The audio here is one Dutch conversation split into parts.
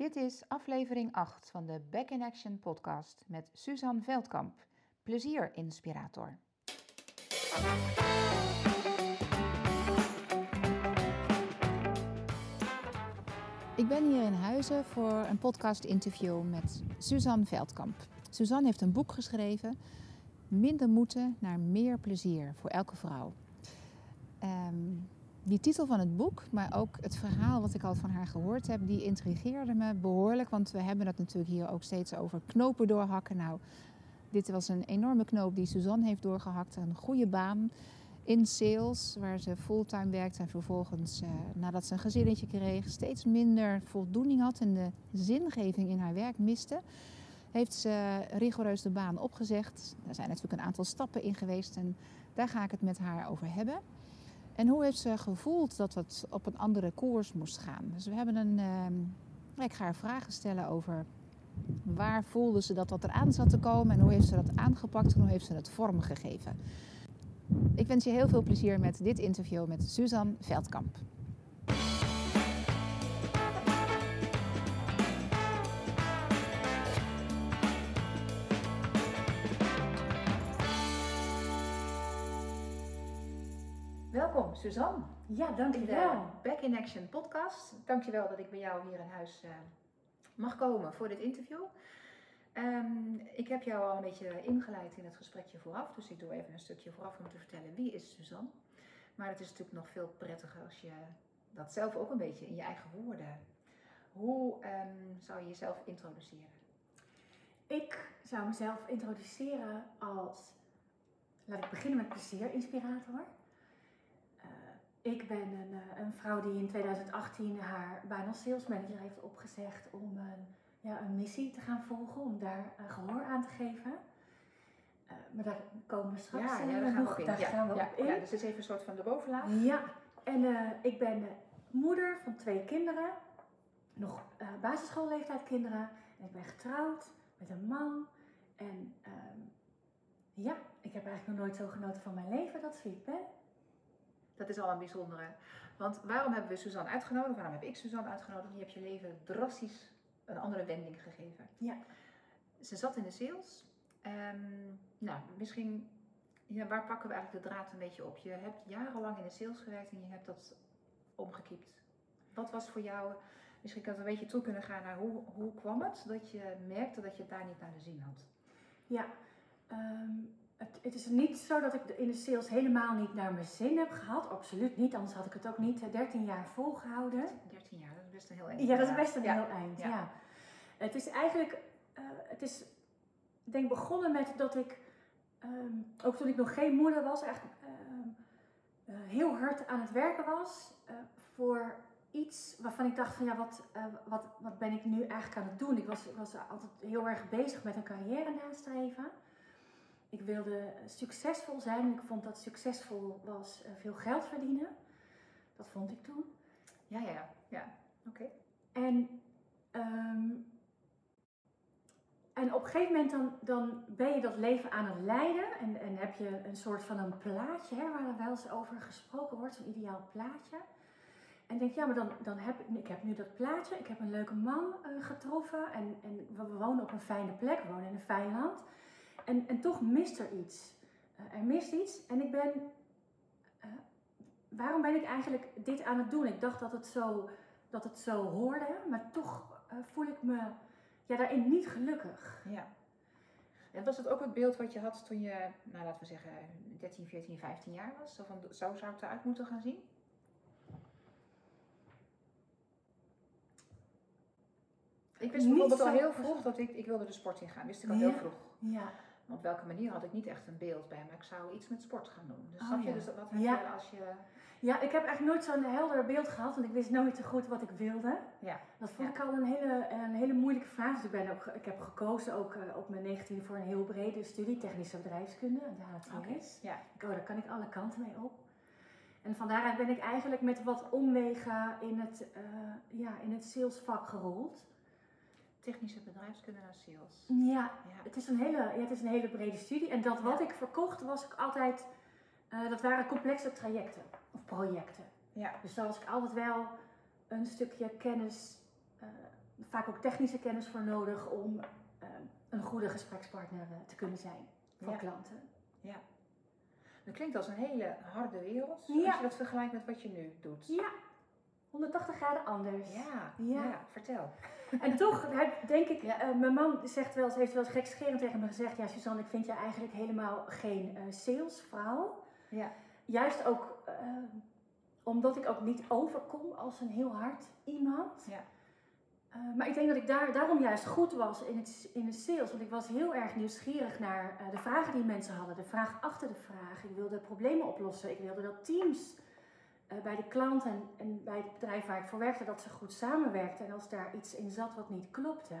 Dit is aflevering 8 van de Back in Action podcast met Suzanne Veldkamp, plezierinspirator. Ik ben hier in Huizen voor een podcast interview met Suzanne Veldkamp. Suzanne heeft een boek geschreven, Minder moeten naar meer plezier voor elke vrouw. Um, die titel van het boek, maar ook het verhaal wat ik al van haar gehoord heb, die intrigeerde me behoorlijk. Want we hebben het natuurlijk hier ook steeds over knopen doorhakken. Nou, dit was een enorme knoop die Suzanne heeft doorgehakt. Een goede baan in sales, waar ze fulltime werkt en vervolgens, eh, nadat ze een gezinnetje kreeg, steeds minder voldoening had en de zingeving in haar werk miste. Heeft ze rigoureus de baan opgezegd. Er zijn natuurlijk een aantal stappen in geweest en daar ga ik het met haar over hebben. En hoe heeft ze gevoeld dat het op een andere koers moest gaan? Dus we hebben een. Uh, ik ga haar vragen stellen over waar voelde ze dat dat eraan zat te komen en hoe heeft ze dat aangepakt en hoe heeft ze het vormgegeven. Ik wens je heel veel plezier met dit interview met Suzanne Veldkamp. Suzanne. Ja, dankjewel. De Back in Action podcast. Dankjewel dat ik bij jou hier in huis uh, mag komen voor dit interview. Um, ik heb jou al een beetje ingeleid in het gesprekje vooraf, dus ik doe even een stukje vooraf om te vertellen wie is Suzanne. Maar het is natuurlijk nog veel prettiger als je dat zelf ook een beetje in je eigen woorden. Hoe um, zou je jezelf introduceren? Ik zou mezelf introduceren als, laat ik beginnen met plezierinspirator. Uh, ik ben een, uh, een, vrouw die in 2018 haar baan als sales manager heeft opgezegd om een, ja, een missie te gaan volgen, om daar uh, gehoor aan te geven. maar daar komen we straks ja, ja, daar gaan we, op in. Daar ja, gaan we ja, op in. Ja, dus dit is even een soort van de bovenlaag. Ja, en ik ben moeder van twee kinderen, nog basisschoolleeftijd kinderen. En ik ben getrouwd met een man. En ehm, ja, ik heb eigenlijk nog nooit zo genoten van mijn leven dat ik ben. Dat is al een bijzondere. Want waarom hebben we Suzanne uitgenodigd? Waarom heb ik Suzanne uitgenodigd? Je hebt je leven drastisch een andere wending gegeven. Ja. Ze zat in de sales. Um, nou, misschien, ja, waar pakken we eigenlijk de draad een beetje op? Je hebt jarenlang in de sales gewerkt en je hebt dat omgekiept. Wat was voor jou, misschien kan het een beetje toe kunnen gaan naar hoe, hoe kwam het dat je merkte dat je het daar niet naar de zin had? Ja, um, het, het, is niet zo dat ik in de sales helemaal niet naar mijn zin heb gehad. Absoluut niet, anders had ik het ook niet 13 jaar volgehouden. 13 jaar, dat is best een heel eind. Ja, dat is best een heel eind, ja. ja. Het is eigenlijk, uh, het is denk begonnen met dat ik, um, ook toen ik nog geen moeder was, echt um, uh, heel hard aan het werken was uh, voor iets waarvan ik dacht van ja, wat, wat, wat ben ik nu eigenlijk aan het doen? Ik was, was altijd heel erg bezig met een carrière nastreven. Ik wilde succesvol zijn. Ik vond dat succesvol was uh, veel geld verdienen. Dat vond ik toen. Ja, ja, ja. ja. Oké. Okay. En, um, en op een gegeven moment dan, dan ben je dat leven aan het leiden. En, en heb je een soort van een plaatje hè, waar er wel eens over gesproken wordt. Zo'n ideaal plaatje. En denk, ja, maar dan, dan heb ik, ik heb nu dat plaatje. Ik heb een leuke man uh, getroffen. En, en we, we wonen op een fijne plek. We wonen in een fijn land. En, en toch mist er iets. Uh, er mist iets en ik ben. Uh, waarom ben ik eigenlijk dit aan het doen? Ik dacht dat het zo, dat het zo hoorde, maar toch uh, voel ik me ja, daarin niet gelukkig. Ja. En was het ook het beeld wat je had toen je, nou laten we zeggen, 13, 14, 15 jaar was? Zo, van, zo zou het eruit moeten gaan zien? Ik wist bijvoorbeeld al heel vroeg dat ik, ik wilde de sport ingaan. Wist ik al heel vroeg. Ja op welke manier had ik niet echt een beeld bij, maar ik zou iets met sport gaan doen. Dus oh, snap je, dus wat heb ja. je als je... Ja, ik heb eigenlijk nooit zo'n helder beeld gehad, want ik wist nooit zo goed wat ik wilde. Ja. Dat vond ik al een hele, een hele moeilijke vraag. Dus ik, ben ook, ik heb gekozen ook uh, op mijn 19 voor een heel brede studie, technische bedrijfskunde, de HTS. Okay. Ja. Ik, oh, daar kan ik alle kanten mee op. En van daaruit ben ik eigenlijk met wat omwegen in het, uh, ja, in het salesvak gerold technische bedrijfskunde naar sales. Ja, Het, is een hele, ja, het is een hele brede studie. En dat wat ik verkocht was ik altijd, uh, dat waren complexe trajecten of projecten. Ja. Dus daar was ik altijd wel een stukje kennis uh, vaak ook technische kennis voor nodig om eh, een goede gesprekspartner eh, te kunnen zijn voor Ja. klanten. Dat klinkt als een hele harde wereld, Ja. als je dat vergelijkt met wat je nu doet. Ja, 180 graden anders. Ja, Ja. ja. vertel. En toch denk ik, Ja. eh, mijn man zegt wel eens, heeft wel eens gekscherend tegen me gezegd, ja Suzanne, ik vind je eigenlijk helemaal geen eh, salesvrouw. Ja. Juist ook eh, omdat ik ook niet overkom als een heel hard iemand. Ja. Maar ik denk dat ik daar, daarom juist goed was in, het, in de sales. Want ik was heel erg nieuwsgierig naar de vragen die mensen hadden. De vraag achter de vraag. Ik wilde problemen oplossen. Ik wilde dat teams bij de klant en, en bij het bedrijf waar ik voor werkte, dat ze goed samenwerkten. En als daar iets in zat wat niet klopte,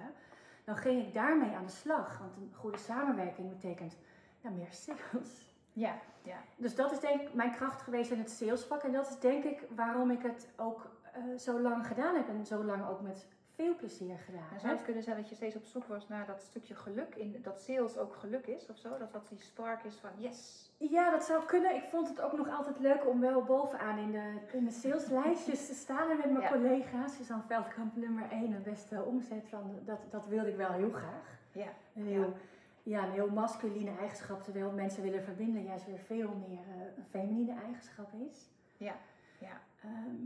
dan ging ik daarmee aan de slag. Want een goede samenwerking betekent ja, meer sales. Ja, ja. Dus dat is denk ik mijn kracht geweest in het salesvak. En dat is denk ik waarom ik het ook eh, zo lang gedaan heb. En zo lang ook met veel plezier gedaan En zou het kunnen zijn dat je steeds op zoek was naar dat stukje geluk, in, dat sales ook geluk is of zo? Dat dat die spark is van yes. Ja, dat zou kunnen. Ik vond het ook nog altijd leuk om wel bovenaan in de, in de saleslijstjes te staan. En met mijn Ja. collega's, Suzanne Veldkamp nummer 1, een beste omzet van, dat, dat wilde ik wel heel graag. Ja, Een heel, ja. een heel masculine eigenschap, terwijl mensen willen verbinden juist weer veel meer eh, een feminine eigenschap is. ja, ja. Ehm,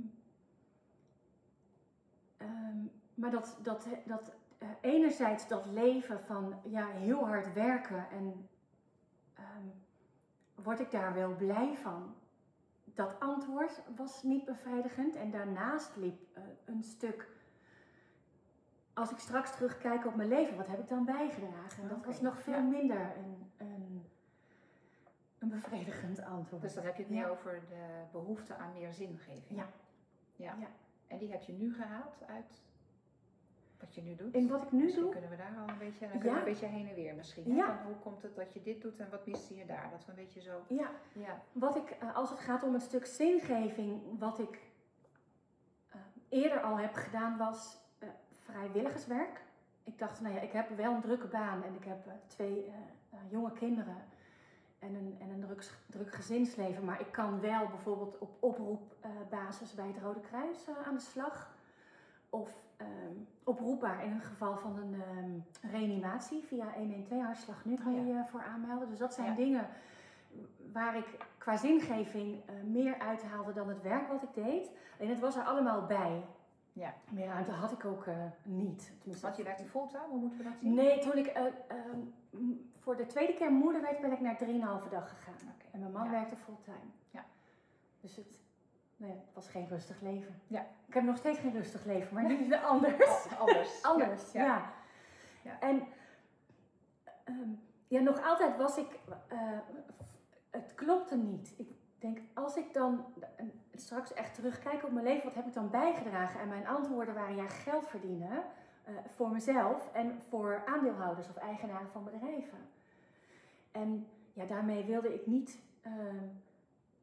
ehm, maar dat, dat, dat eh, enerzijds dat leven van ja, heel hard werken en ehm, word ik daar wel blij van? Dat antwoord was niet bevredigend en daarnaast liep eh, een stuk. Als ik straks terugkijk op mijn leven, wat heb ik dan bijgedragen? En dat was nog veel ja. minder een, een, een bevredigend antwoord. Dus dan heb je het Ja. meer over de behoefte aan meer zingeving. Ja. ja. Ja. En die heb je nu gehaald uit wat je nu doet? In wat ik nu Misschien doe, kunnen we daar al een beetje, dan Ja. kunnen we een beetje heen en weer misschien. Ja. Van hoe komt het dat je dit doet en wat miste je daar? Dat we een beetje zo. ja, Ja. Wat ik, eh, als het gaat om een stuk zingeving, wat ik eh, eerder al heb gedaan, was eh, vrijwilligerswerk. Ik dacht, nou ja, ik heb wel een drukke baan en ik heb twee jonge kinderen en een, en een druk, druk gezinsleven. Maar ik kan wel bijvoorbeeld op oproepbasis bij het Rode Kruis aan de slag. Of ehm, oproepbaar in een geval van een ehm, reanimatie via 112 hartslag nu kan Oh je ja. je voor aanmelden. Dus dat zijn Ja. dingen waar ik qua zingeving eh, meer uithaalde dan het werk wat ik deed. En het was er allemaal bij. Ja. Meer ruimte had ik ook eh, niet. Tenminste, Want je werkt fulltime, hoe moeten we dat zien? Nee, toen ik eh, ehm, voor de tweede keer moeder werd, ben ik naar 3,5 dag gegaan. En mijn man Ja. werkte fulltime. Ja. Dus het, nee, het was geen rustig leven. Ja. Ik heb nog steeds geen rustig leven, maar nu is het anders. Oh, anders. Anders, ja. Ja, ja. En ehm, ja, nog altijd was ik, eh, het klopte niet. Ik denk, als ik dan straks echt terugkijk op mijn leven, wat heb ik dan bijgedragen? En mijn antwoorden waren ja, geld verdienen eh, voor mezelf en voor aandeelhouders of eigenaren van bedrijven. En ja, daarmee wilde ik niet ehm,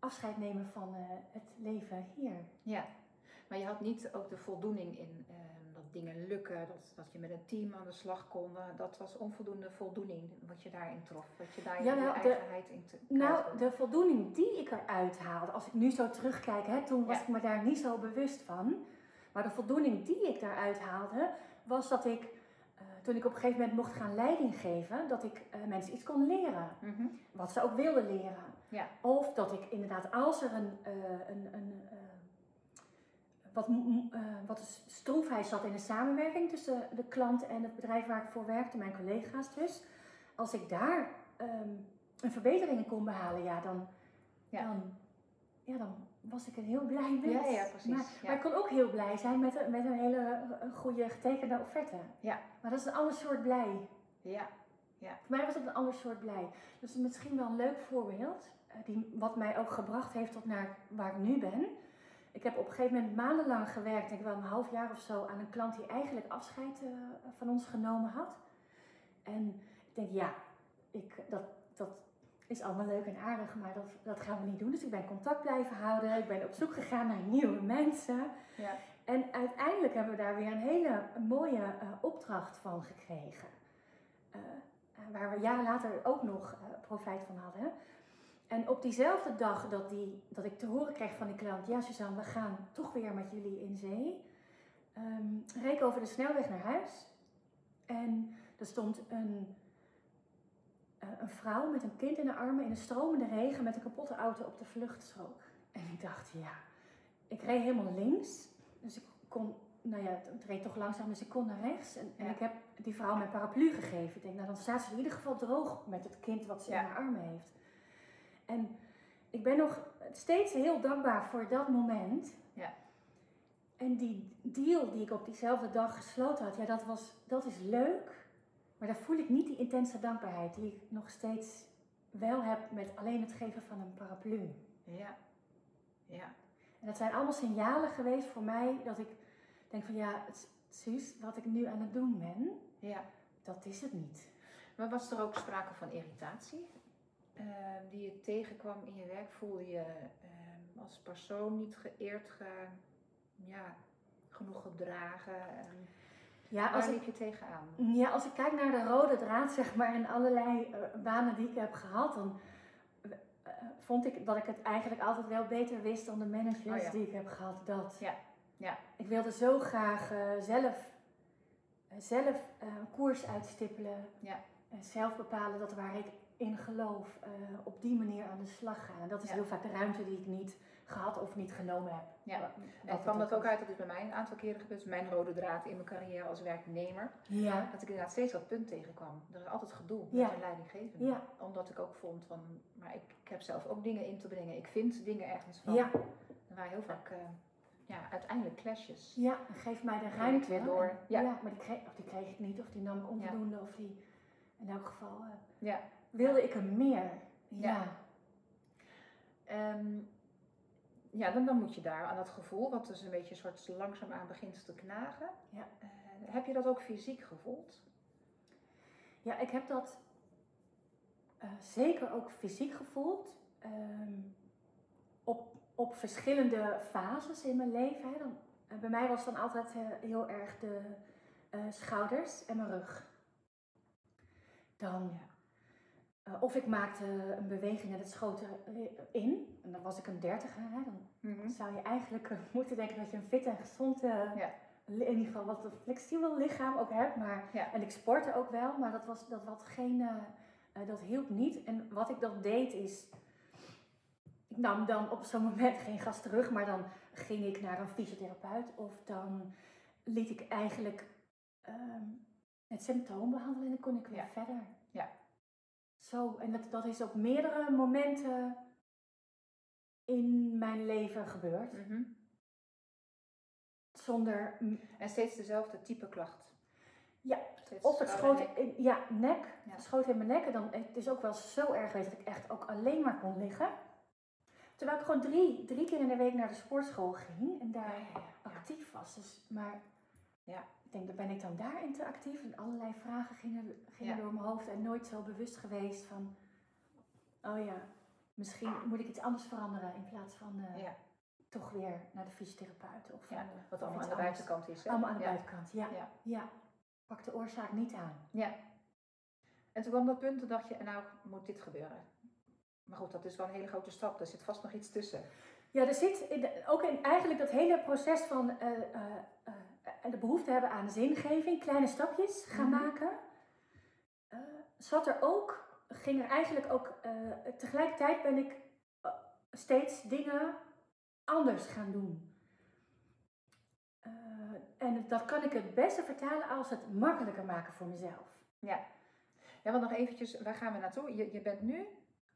afscheid nemen van eh, het leven hier. Ja, maar je had niet ook de voldoening in ehm, dat dingen lukken, dat, dat je met een team aan de slag kon. eh, dat was onvoldoende voldoening wat je daarin trof, wat je daar je, Jawel, je de- eigenheid in te Nou, kon. de voldoening die ik eruit haalde, als ik nu zo terugkijk, hè, toen was Ja. ik me daar niet zo bewust van. Maar de voldoening die ik daaruit haalde, was dat ik, eh, toen ik op een gegeven moment mocht gaan leiding geven, dat ik mensen iets kon leren. Mhm. Wat ze ook wilden leren. Ja. Of dat ik inderdaad, als er een, eh, een, een eh, wat, eh, wat stroefheid zat in de samenwerking tussen de klant en het bedrijf waar ik voor werkte, mijn collega's dus. Als ik daar ehm, een verbetering in kon behalen, ja, dan, Ja. Dan, ja, dan was ik een heel blij mens. Ja, ja, precies, Maar, ja. maar ik kon ook heel blij zijn met, een- met een hele goede getekende offerte. Ja. Maar dat is een ander soort blij. Ja, Voor mij was het een ander soort blij. Dus misschien wel een leuk voorbeeld, die, wat mij ook gebracht heeft tot naar waar ik nu ben. Ik heb op een gegeven moment maandenlang gewerkt, denk ik wel een half jaar of zo, aan een klant die eigenlijk afscheid eh, van ons genomen had. En ik denk, ja, ik, dat, dat is allemaal leuk en aardig, maar dat, dat gaan we niet doen. Dus ik ben contact blijven houden, ik ben op zoek gegaan naar nieuwe mensen. ja. En uiteindelijk hebben we daar weer een hele mooie eh, opdracht van gekregen. Eh, eh, waar we jaren later ook nog eh, profijt van hadden. En op diezelfde dag dat, die, dat ik te horen kreeg van die klant: Ja, Suzanne, we gaan toch weer met jullie in zee. reed ik over de snelweg naar huis. En er stond een, eh, een vrouw met een kind in de armen in een stromende regen met een kapotte auto op de vluchtstrook. En ik dacht, ja, ik reed helemaal links. Dus ik kon, nou ja, het reed toch langzaam, dus ik kon naar rechts. En, ik heb die vrouw mijn paraplu gegeven. Ik denk, nou dan staat ze in ieder geval droog met het kind wat ze Ja. in haar armen heeft. En ik ben nog steeds heel dankbaar voor dat moment. Ja. En die deal die ik op diezelfde dag gesloten had, ja, dat, was, dat is leuk. Maar daar voel ik niet die intense dankbaarheid die ik nog steeds wel heb met alleen het geven van een paraplu. Ja. Ja. En dat zijn allemaal signalen geweest voor mij dat ik denk van ja, het- Suus, wat ik nu aan het doen ben, Ja. dat is het niet. Maar was er ook sprake van irritatie? Eh, die je tegenkwam in je werk? Voelde je eh, als persoon niet geëerd, ge, ja, genoeg gedragen? Ehm, Ja, als waar ik, liep je tegenaan? ja, als ik kijk naar de rode draad, zeg maar, in allerlei eh, banen die ik heb gehad, dan eh, vond ik dat ik het eigenlijk altijd wel beter wist dan de managers Oh ja. die ik heb gehad. Dat. Ja, ja. Ik wilde zo graag eh, zelf, eh, zelf eh, een koers uitstippelen. Ja. En zelf bepalen dat waar ik in geloof, eh, op die manier aan de slag gaan. En dat is Ja. heel vaak de ruimte die ik niet gehad of niet genomen heb. Ja. En kwam dat ook uit, dat is bij mij een aantal keren gebeurd, mijn rode draad in mijn carrière als werknemer, Ja. dat ik inderdaad steeds dat punt tegenkwam. Er is altijd gedoe Ja. met een leidinggevende. Ja. Omdat ik ook vond van, maar ik, ik heb zelf ook dingen in te brengen. Ik vind dingen ergens van. Ja. Er waren heel vaak, eh, ja, uiteindelijk clashes. Ja, geef mij de ruimte. weer door. En- Ja. maar die kreeg, of die kreeg ik niet, of die nam ik onvoldoende, of die... In elk geval eh, Ja. Wilde ik er meer. Ja. Ja. Ehm, ja, dan, dan moet je daar aan dat gevoel, wat dus een beetje een soort langzaamaan begint te knagen. Ja. Eh, heb je dat ook fysiek gevoeld? Ja, ik heb dat eh, zeker ook fysiek gevoeld. Ehm, op, op verschillende fases in mijn leven. Hè. Dan, eh, bij mij was dan altijd heel erg de schouders en mijn rug. Dan, eh, of ik maakte een beweging en het schoot erin. En dan was ik een dertiger. Hè. Dan Mhm. zou je eigenlijk eh, moeten denken dat je een fit en gezond, eh, Ja. in ieder geval wat een flexibel lichaam ook hebt. Maar, Ja. En ik sportte ook wel, maar dat, was, dat, wat geen, eh, eh, dat hielp niet. En wat ik dan deed is, ik nam dan op zo'n moment geen gas terug, maar dan ging ik naar een fysiotherapeut. Of dan liet ik eigenlijk ehm, het symptoom behandelen en dan kon ik weer Ja. verder. Ja. Zo, en dat, dat is op meerdere momenten in mijn leven gebeurd. Mhm. Zonder, En steeds dezelfde type klacht? Ja, Steeds of het schoot, nek. in, ja, nek. Ja. Het schoot in mijn nek. En dan, het is ook wel zo erg geweest dat ik echt ook alleen maar kon liggen. Terwijl ik gewoon drie, drie keer in de week naar de sportschool ging en daar Ja, ja, ja. actief was. Dus, maar Ja. Ik denk, dat ben ik dan daarin te actief? En allerlei vragen gingen, gingen Ja. door mijn hoofd en nooit zo bewust geweest van, oh ja, misschien moet ik iets anders veranderen in plaats van eh, Ja. toch weer naar de fysiotherapeut. Of, Ja, eh, wat of allemaal aan de buitenkant is. Hè? Allemaal aan de buitenkant, ja. Ja. Pak de oorzaak niet aan. Ja. En toen kwam dat punt, toen dacht je, nou moet dit gebeuren. Maar goed, dat is wel een hele grote stap. Er zit vast nog iets tussen. Ja, er zit in de- ook in eigenlijk dat hele proces van eh, eh, de behoefte hebben aan zingeving, kleine stapjes gaan Mhm. maken. eh, zat er ook, ging er eigenlijk ook, eh, tegelijkertijd ben ik eh, steeds dingen anders gaan doen. En dat kan ik het beste vertalen als het makkelijker maken voor mezelf. Ja. Ja, want nog eventjes, waar gaan we naartoe? Je, je bent nu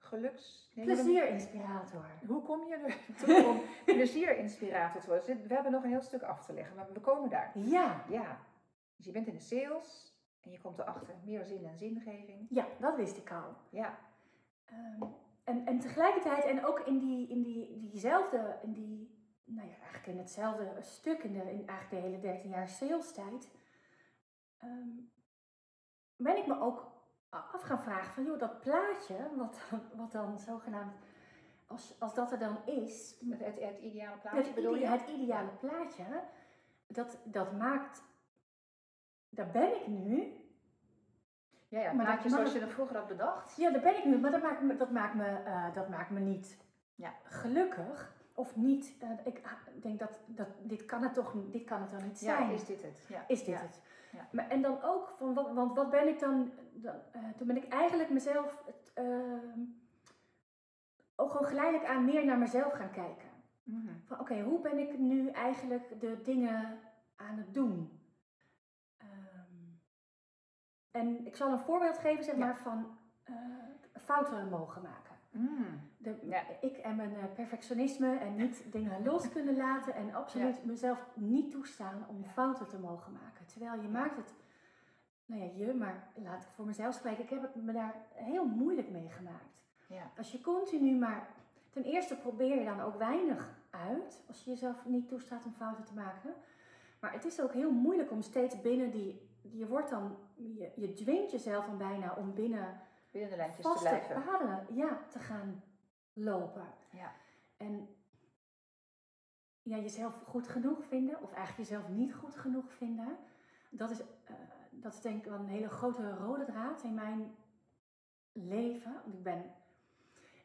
geluks... nee, Plezierinspirator. Hoe kom je er toe om plezierinspirator te worden? We hebben nog een heel stuk af te leggen, maar we komen daar. Ja, Ja, dus je bent in de sales en je komt erachter meer zin en zingeving. ja, dat wist ik al. Ja, Ehm, en, en tegelijkertijd, en ook in, die, in die, diezelfde, in die, nou ja, eigenlijk in hetzelfde stuk, in, de, in eigenlijk de hele 13 jaar sales tijd, ehm, ben ik me ook af gaan vragen van, joh, dat plaatje, wat, dan- wat dan zogenaamd, als, als dat er dan is, het, het, het ideale plaatje het, bedoel je? het ideale plaatje, dat, dat maakt, daar ben ik nu, Ja, ja, Maar dat- maar zoals dat- je er vroeger had bedacht. Ja, daar ben ik nu, maar dat maakt me, dat maakt me, eh, dat maakt me niet Ja. gelukkig. of niet. Eh, ik ah, denk dat, dat dit kan het toch dit kan het dan niet zijn. Ja, is dit het? Ja. Is dit Ja. het? Ja. Maar, en dan ook, van wat, want wat ben ik dan, dan eh, toen ben ik eigenlijk mezelf het, ehm, ook gewoon geleidelijk aan meer naar mezelf gaan kijken. Mhm. Van oké, hoe ben ik nu eigenlijk de dingen aan het doen? Ehm, en ik zal een voorbeeld geven, zeg Ja. maar, van eh, fouten mogen maken. Mm. De, Ja. Ik en mijn eh, perfectionisme en niet dingen los kunnen laten en absoluut mezelf niet toestaan om fouten te mogen maken. Terwijl je maakt het, nou ja, je, maar laat ik voor mezelf spreken, ik heb het me daar heel moeilijk mee gemaakt. Ja. Als je continu maar, ten eerste probeer je dan ook weinig uit, als je jezelf niet toestaat om fouten te maken. Maar het is ook heel moeilijk om steeds binnen die, je wordt dan, je, je dwingt jezelf dan bijna om binnen Binnen de lijntjes te blijven. paden ja, te gaan lopen. Ja. En ja, jezelf goed genoeg vinden, of eigenlijk jezelf niet goed genoeg vinden, dat is, eh, dat is denk ik wel een hele grote rode draad in mijn leven. Ik ben,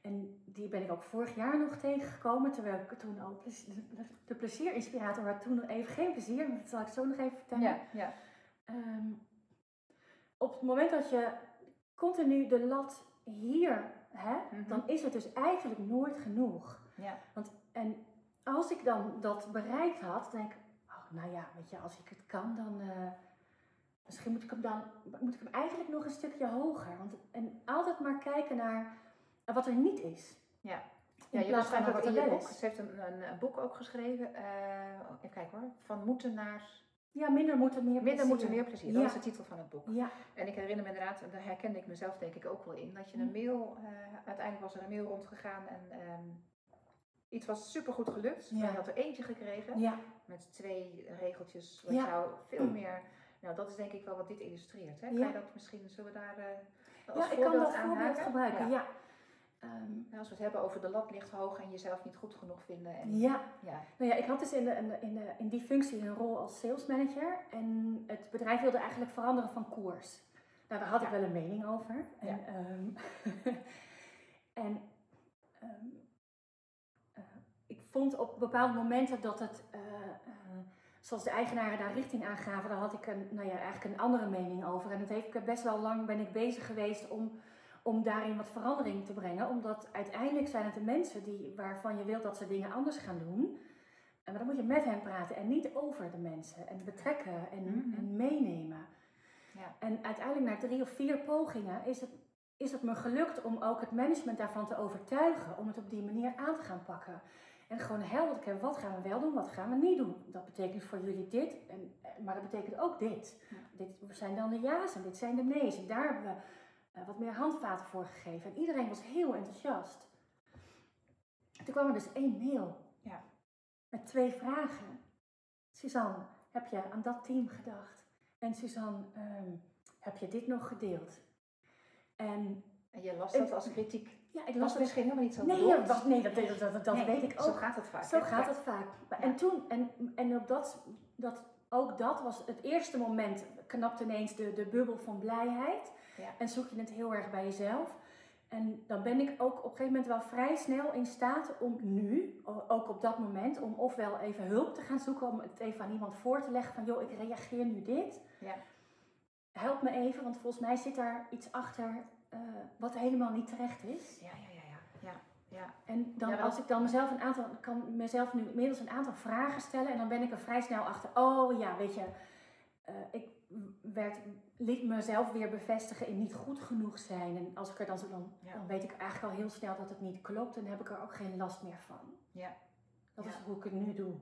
en die ben ik ook vorig jaar nog tegengekomen, terwijl ik toen al de, de plezierinspirator had toen nog even geen plezier, dat zal ik zo nog even vertellen. Ja, ja. Ehm, op het moment dat je continu de lat hier hebt, Mhm. dan is het dus eigenlijk nooit genoeg. ja. Want, en als ik dan dat bereikt had, denk ik, oh, nou ja, weet je, als ik het kan, dan eh, misschien moet ik hem dan moet ik hem eigenlijk nog een stukje hoger. Want, en altijd maar kijken naar wat er niet is. Ja. In Ja, je ook wat in je boek. Ze heeft een, een, een boek ook geschreven. eh, even kijken hoor. Van moeten naar Ja, minder moeten, meer minder plezier. moeten, meer plezier. Dat is de titel van het boek. Ja, En ik herinner me inderdaad, daar herkende ik mezelf denk ik ook wel in, dat je Mm. een mail, eh, uiteindelijk was er een mail rondgegaan en ehm, iets was supergoed gelukt. Ja. Je had er eentje gekregen ja, met twee regeltjes wat Ja. jou veel meer, nou dat is denk ik wel wat dit illustreert. Hè? Kan je dat misschien, zullen we daar eh, als ja ik kan dat voorbeeld gebruiken. Ja. Ehm, Als we het hebben over de lat ligt hoog en jezelf niet goed genoeg vinden. En, ja, ja. Nou ja, ik had dus in, de, in, de, in, de, in die functie een rol als salesmanager. En het bedrijf wilde eigenlijk veranderen van koers. Nou, daar had ik wel een mening over. En, Ja. ehm, en ehm, eh, ik vond op bepaalde momenten dat het, eh, eh, zoals de eigenaren daar richting aangaven, daar had ik een, nou ja, eigenlijk een andere mening over. En het heeft best wel lang ben ik bezig geweest om, om daarin wat verandering te brengen. Omdat uiteindelijk zijn het de mensen die, waarvan je wilt dat ze dingen anders gaan doen. En maar dan moet je met hen praten en niet over de mensen. En betrekken en, Mhm. en meenemen. Ja. En uiteindelijk na drie of vier pogingen is het, is het me gelukt om ook het management daarvan te overtuigen. Om het op die manier aan te gaan pakken. En gewoon helder te hebben, wat gaan we wel doen, wat gaan we niet doen. Dat betekent voor jullie dit, en, maar dat betekent ook dit. Ja. Dit zijn dan de ja's en dit zijn de nee's. En daar hebben we eh, wat meer handvaten voor gegeven. En iedereen was heel enthousiast. Toen kwam er dus één mail. Ja. Met twee vragen. Suzanne, heb je aan dat team gedacht? En Suzanne, ehm, heb je dit nog gedeeld? En En je las dat als kritiek. ja, ik las was het. misschien helemaal niet zo Nee, bedoeld. was- nee, dat, dat, dat, dat Nee, weet ik ook. Zo gaat het vaak. Zo gaat Ja. het vaak. En toen, en, en op dat, dat, ook dat was het eerste moment, knapt ineens de, de bubbel van blijheid. Ja. En zoek je het heel erg bij jezelf. En dan ben ik ook op een gegeven moment wel vrij snel in staat om nu, ook op dat moment, om ofwel even hulp te gaan zoeken, om het even aan iemand voor te leggen van, joh, ik reageer nu dit. Ja. Help me even, want volgens mij zit daar iets achter eh, wat helemaal niet terecht is. Ja, ja, ja, ja. ja, ja. En dan, Ja, als ik dan mezelf een aantal, kan mezelf nu inmiddels een aantal vragen stellen en dan ben ik er vrij snel achter. Oh ja, weet je, eh, ik werd, liet mezelf weer bevestigen in niet goed genoeg zijn. En als ik er dan zo dan, Ja. dan weet ik eigenlijk al heel snel dat het niet klopt en heb ik er ook geen last meer van. Ja. Dat Ja. is hoe ik het nu doe.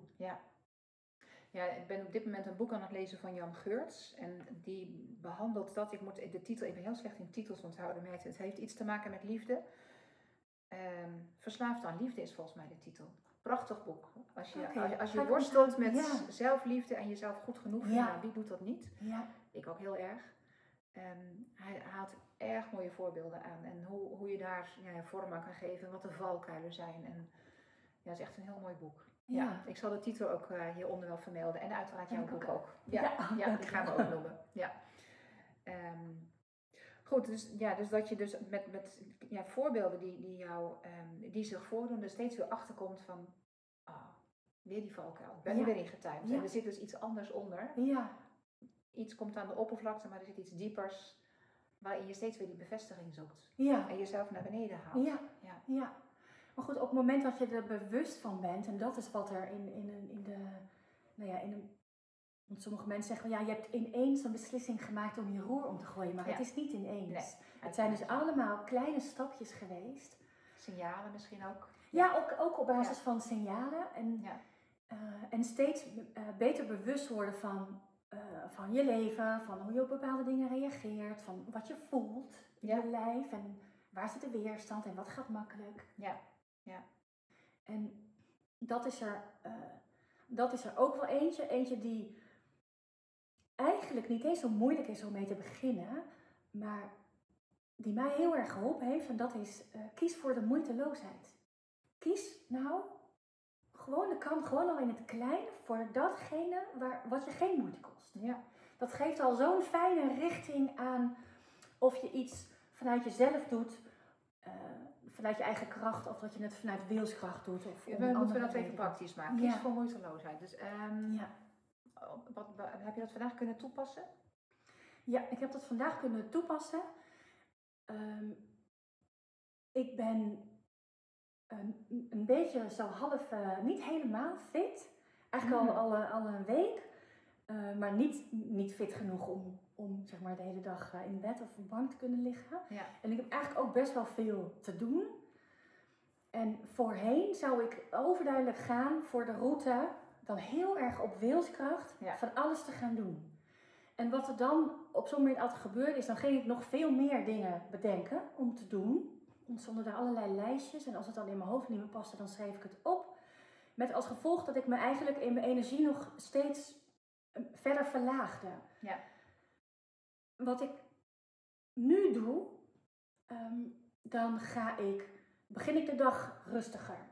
Ja, ik ben op dit moment een boek aan het lezen van Jan Geurts. En die behandelt dat. Ik moet de titel, ik ben heel slecht in titels onthouden, maar het heeft iets te maken met liefde. Ehm, Verslaafd aan liefde is volgens mij de titel. Prachtig boek. Als je, als, je- als worstelt met Ja. zelfliefde en jezelf goed genoeg vinden, Ja. nou, wie doet dat niet? Ja, Ik ook heel erg. Ehm, hij haalt erg mooie voorbeelden aan. En hoe, hoe je daar ja, vorm aan kan geven. En wat de valkuilen zijn. En ja, het is echt een heel mooi boek. Ja, ja. ik zal de titel ook eh, hieronder wel vermelden. En uiteraard jouw boek ook. Ja, Ja, die gaan we ook noemen. Ja. Ehm, goed, dus, ja, dus dat je dus met, met ja, voorbeelden die, die, jou, ehm, die zich voordoen, er steeds weer achterkomt van weer die valkuil. Ik ben Ja. er weer ingetuimd. Ja. En er zit dus iets anders onder. Ja, Iets komt aan de oppervlakte, maar er zit iets diepers. Waarin je steeds weer die bevestiging zoekt. ja, En jezelf naar beneden haalt. ja, Ja. ja. Maar goed, op het moment dat je er bewust van bent, en dat is wat er in, in, een- in de, nou ja, in een, want sommige mensen zeggen, ja, je hebt ineens een beslissing gemaakt om je roer om te gooien, maar Ja. het is niet ineens. Nee. Het zijn dus allemaal kleine stapjes geweest. Signalen misschien ook. Ja, ook, ook op basis van signalen. En, Ja. eh, en steeds eh, beter bewust worden van, eh, van je leven, van hoe je op bepaalde dingen reageert, van wat je voelt in je lijf en waar zit de weerstand en wat gaat makkelijk. Ja, ja. En dat is er, dat is er ook wel eentje. Eentje die eigenlijk niet eens zo moeilijk is om mee te beginnen, maar die mij heel erg geholpen heeft. En dat is eh, kies voor de moeiteloosheid. Kies nou gewoon de kant, gewoon al in het klein, voor datgene waar, wat je geen moeite kost. Ja. Dat geeft al zo'n fijne richting aan of je iets vanuit jezelf doet, eh, vanuit je eigen kracht, of dat je het vanuit wilskracht doet. Of We moeten dat even praktisch maken. Kies Ja. voor moeiteloosheid. Dus ehm, Ja. Wat, wat- heb je dat vandaag kunnen toepassen? ja, ik heb dat vandaag kunnen toepassen. Ehm, ik ben een, een beetje zo half, eh, niet helemaal fit. Eigenlijk Mm. al, al, al een week. Eh, maar niet, niet fit genoeg om, om zeg maar, de hele dag eh, in bed of op de bank te kunnen liggen. Ja. En ik heb eigenlijk ook best wel veel te doen. En voorheen zou ik overduidelijk gaan voor de route, dan heel erg op wilskracht, Ja. van alles te gaan doen. En wat er dan op zo'n moment altijd gebeurde, is dan ging ik nog veel meer dingen bedenken om te doen. Ontstonden daar allerlei lijstjes en als het dan in mijn hoofd niet meer paste, dan schreef ik het op. Met als gevolg dat ik me eigenlijk in mijn energie nog steeds eh, verder verlaagde. Ja. Wat ik nu doe, ehm, dan ga ik, begin ik de dag rustiger.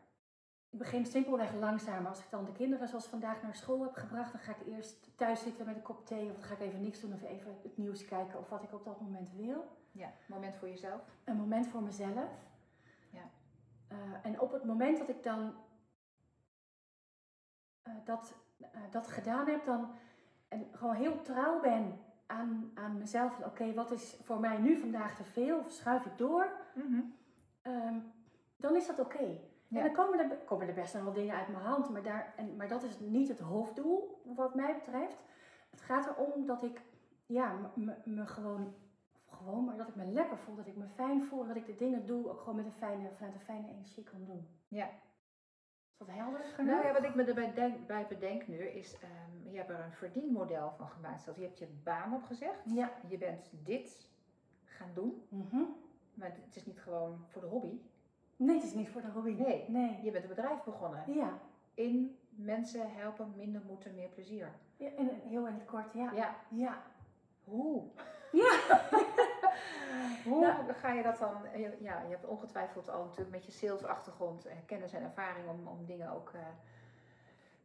Ik begin simpelweg langzamer. Als ik dan de kinderen zoals vandaag naar school heb gebracht, dan ga ik eerst thuis zitten met een kop thee. Of dan ga ik even niks doen of even het nieuws kijken of wat ik op dat moment wil. Ja, moment voor jezelf. Een moment voor mezelf. Ja. Eh, en op het moment dat ik dan eh, dat, eh, dat gedaan heb, dan en gewoon heel trouw ben aan, aan mezelf. Oké, wat is voor mij nu vandaag te veel? Of schuif ik door? Ehm, dan is dat oké. Ja. En dan komen er, komen er best wel dingen uit mijn hand, maar, daar, en, maar dat is niet het hoofddoel wat mij betreft. Het gaat erom dat ik ja, me- gewoon, gewoon, maar dat ik me lekker voel, dat ik me fijn voel, en dat ik de dingen doe ook gewoon met een fijne, vanuit een fijne energie kan doen. Ja. Is dat helder genoeg? Nou ja, wat ik me erbij denk, bij bedenk nu is, ehm, je hebt er een verdienmodel van gemaakt. Dus je hebt je baan opgezegd. Ja. Je bent dit gaan doen. Mhm. Maar het is niet gewoon voor de hobby. Nee, het is niet voor de hobby. Nee. Nee. Je bent een bedrijf begonnen. Ja. In mensen helpen, minder moeten, meer plezier. ja en heel in het kort, ja. Ja. Ja. Hoe? Ja. Hoe Nou. ga je dat dan? je- Ja, je hebt ongetwijfeld al natuurlijk met je salesachtergrond en kennis en ervaring om, om dingen ook eh,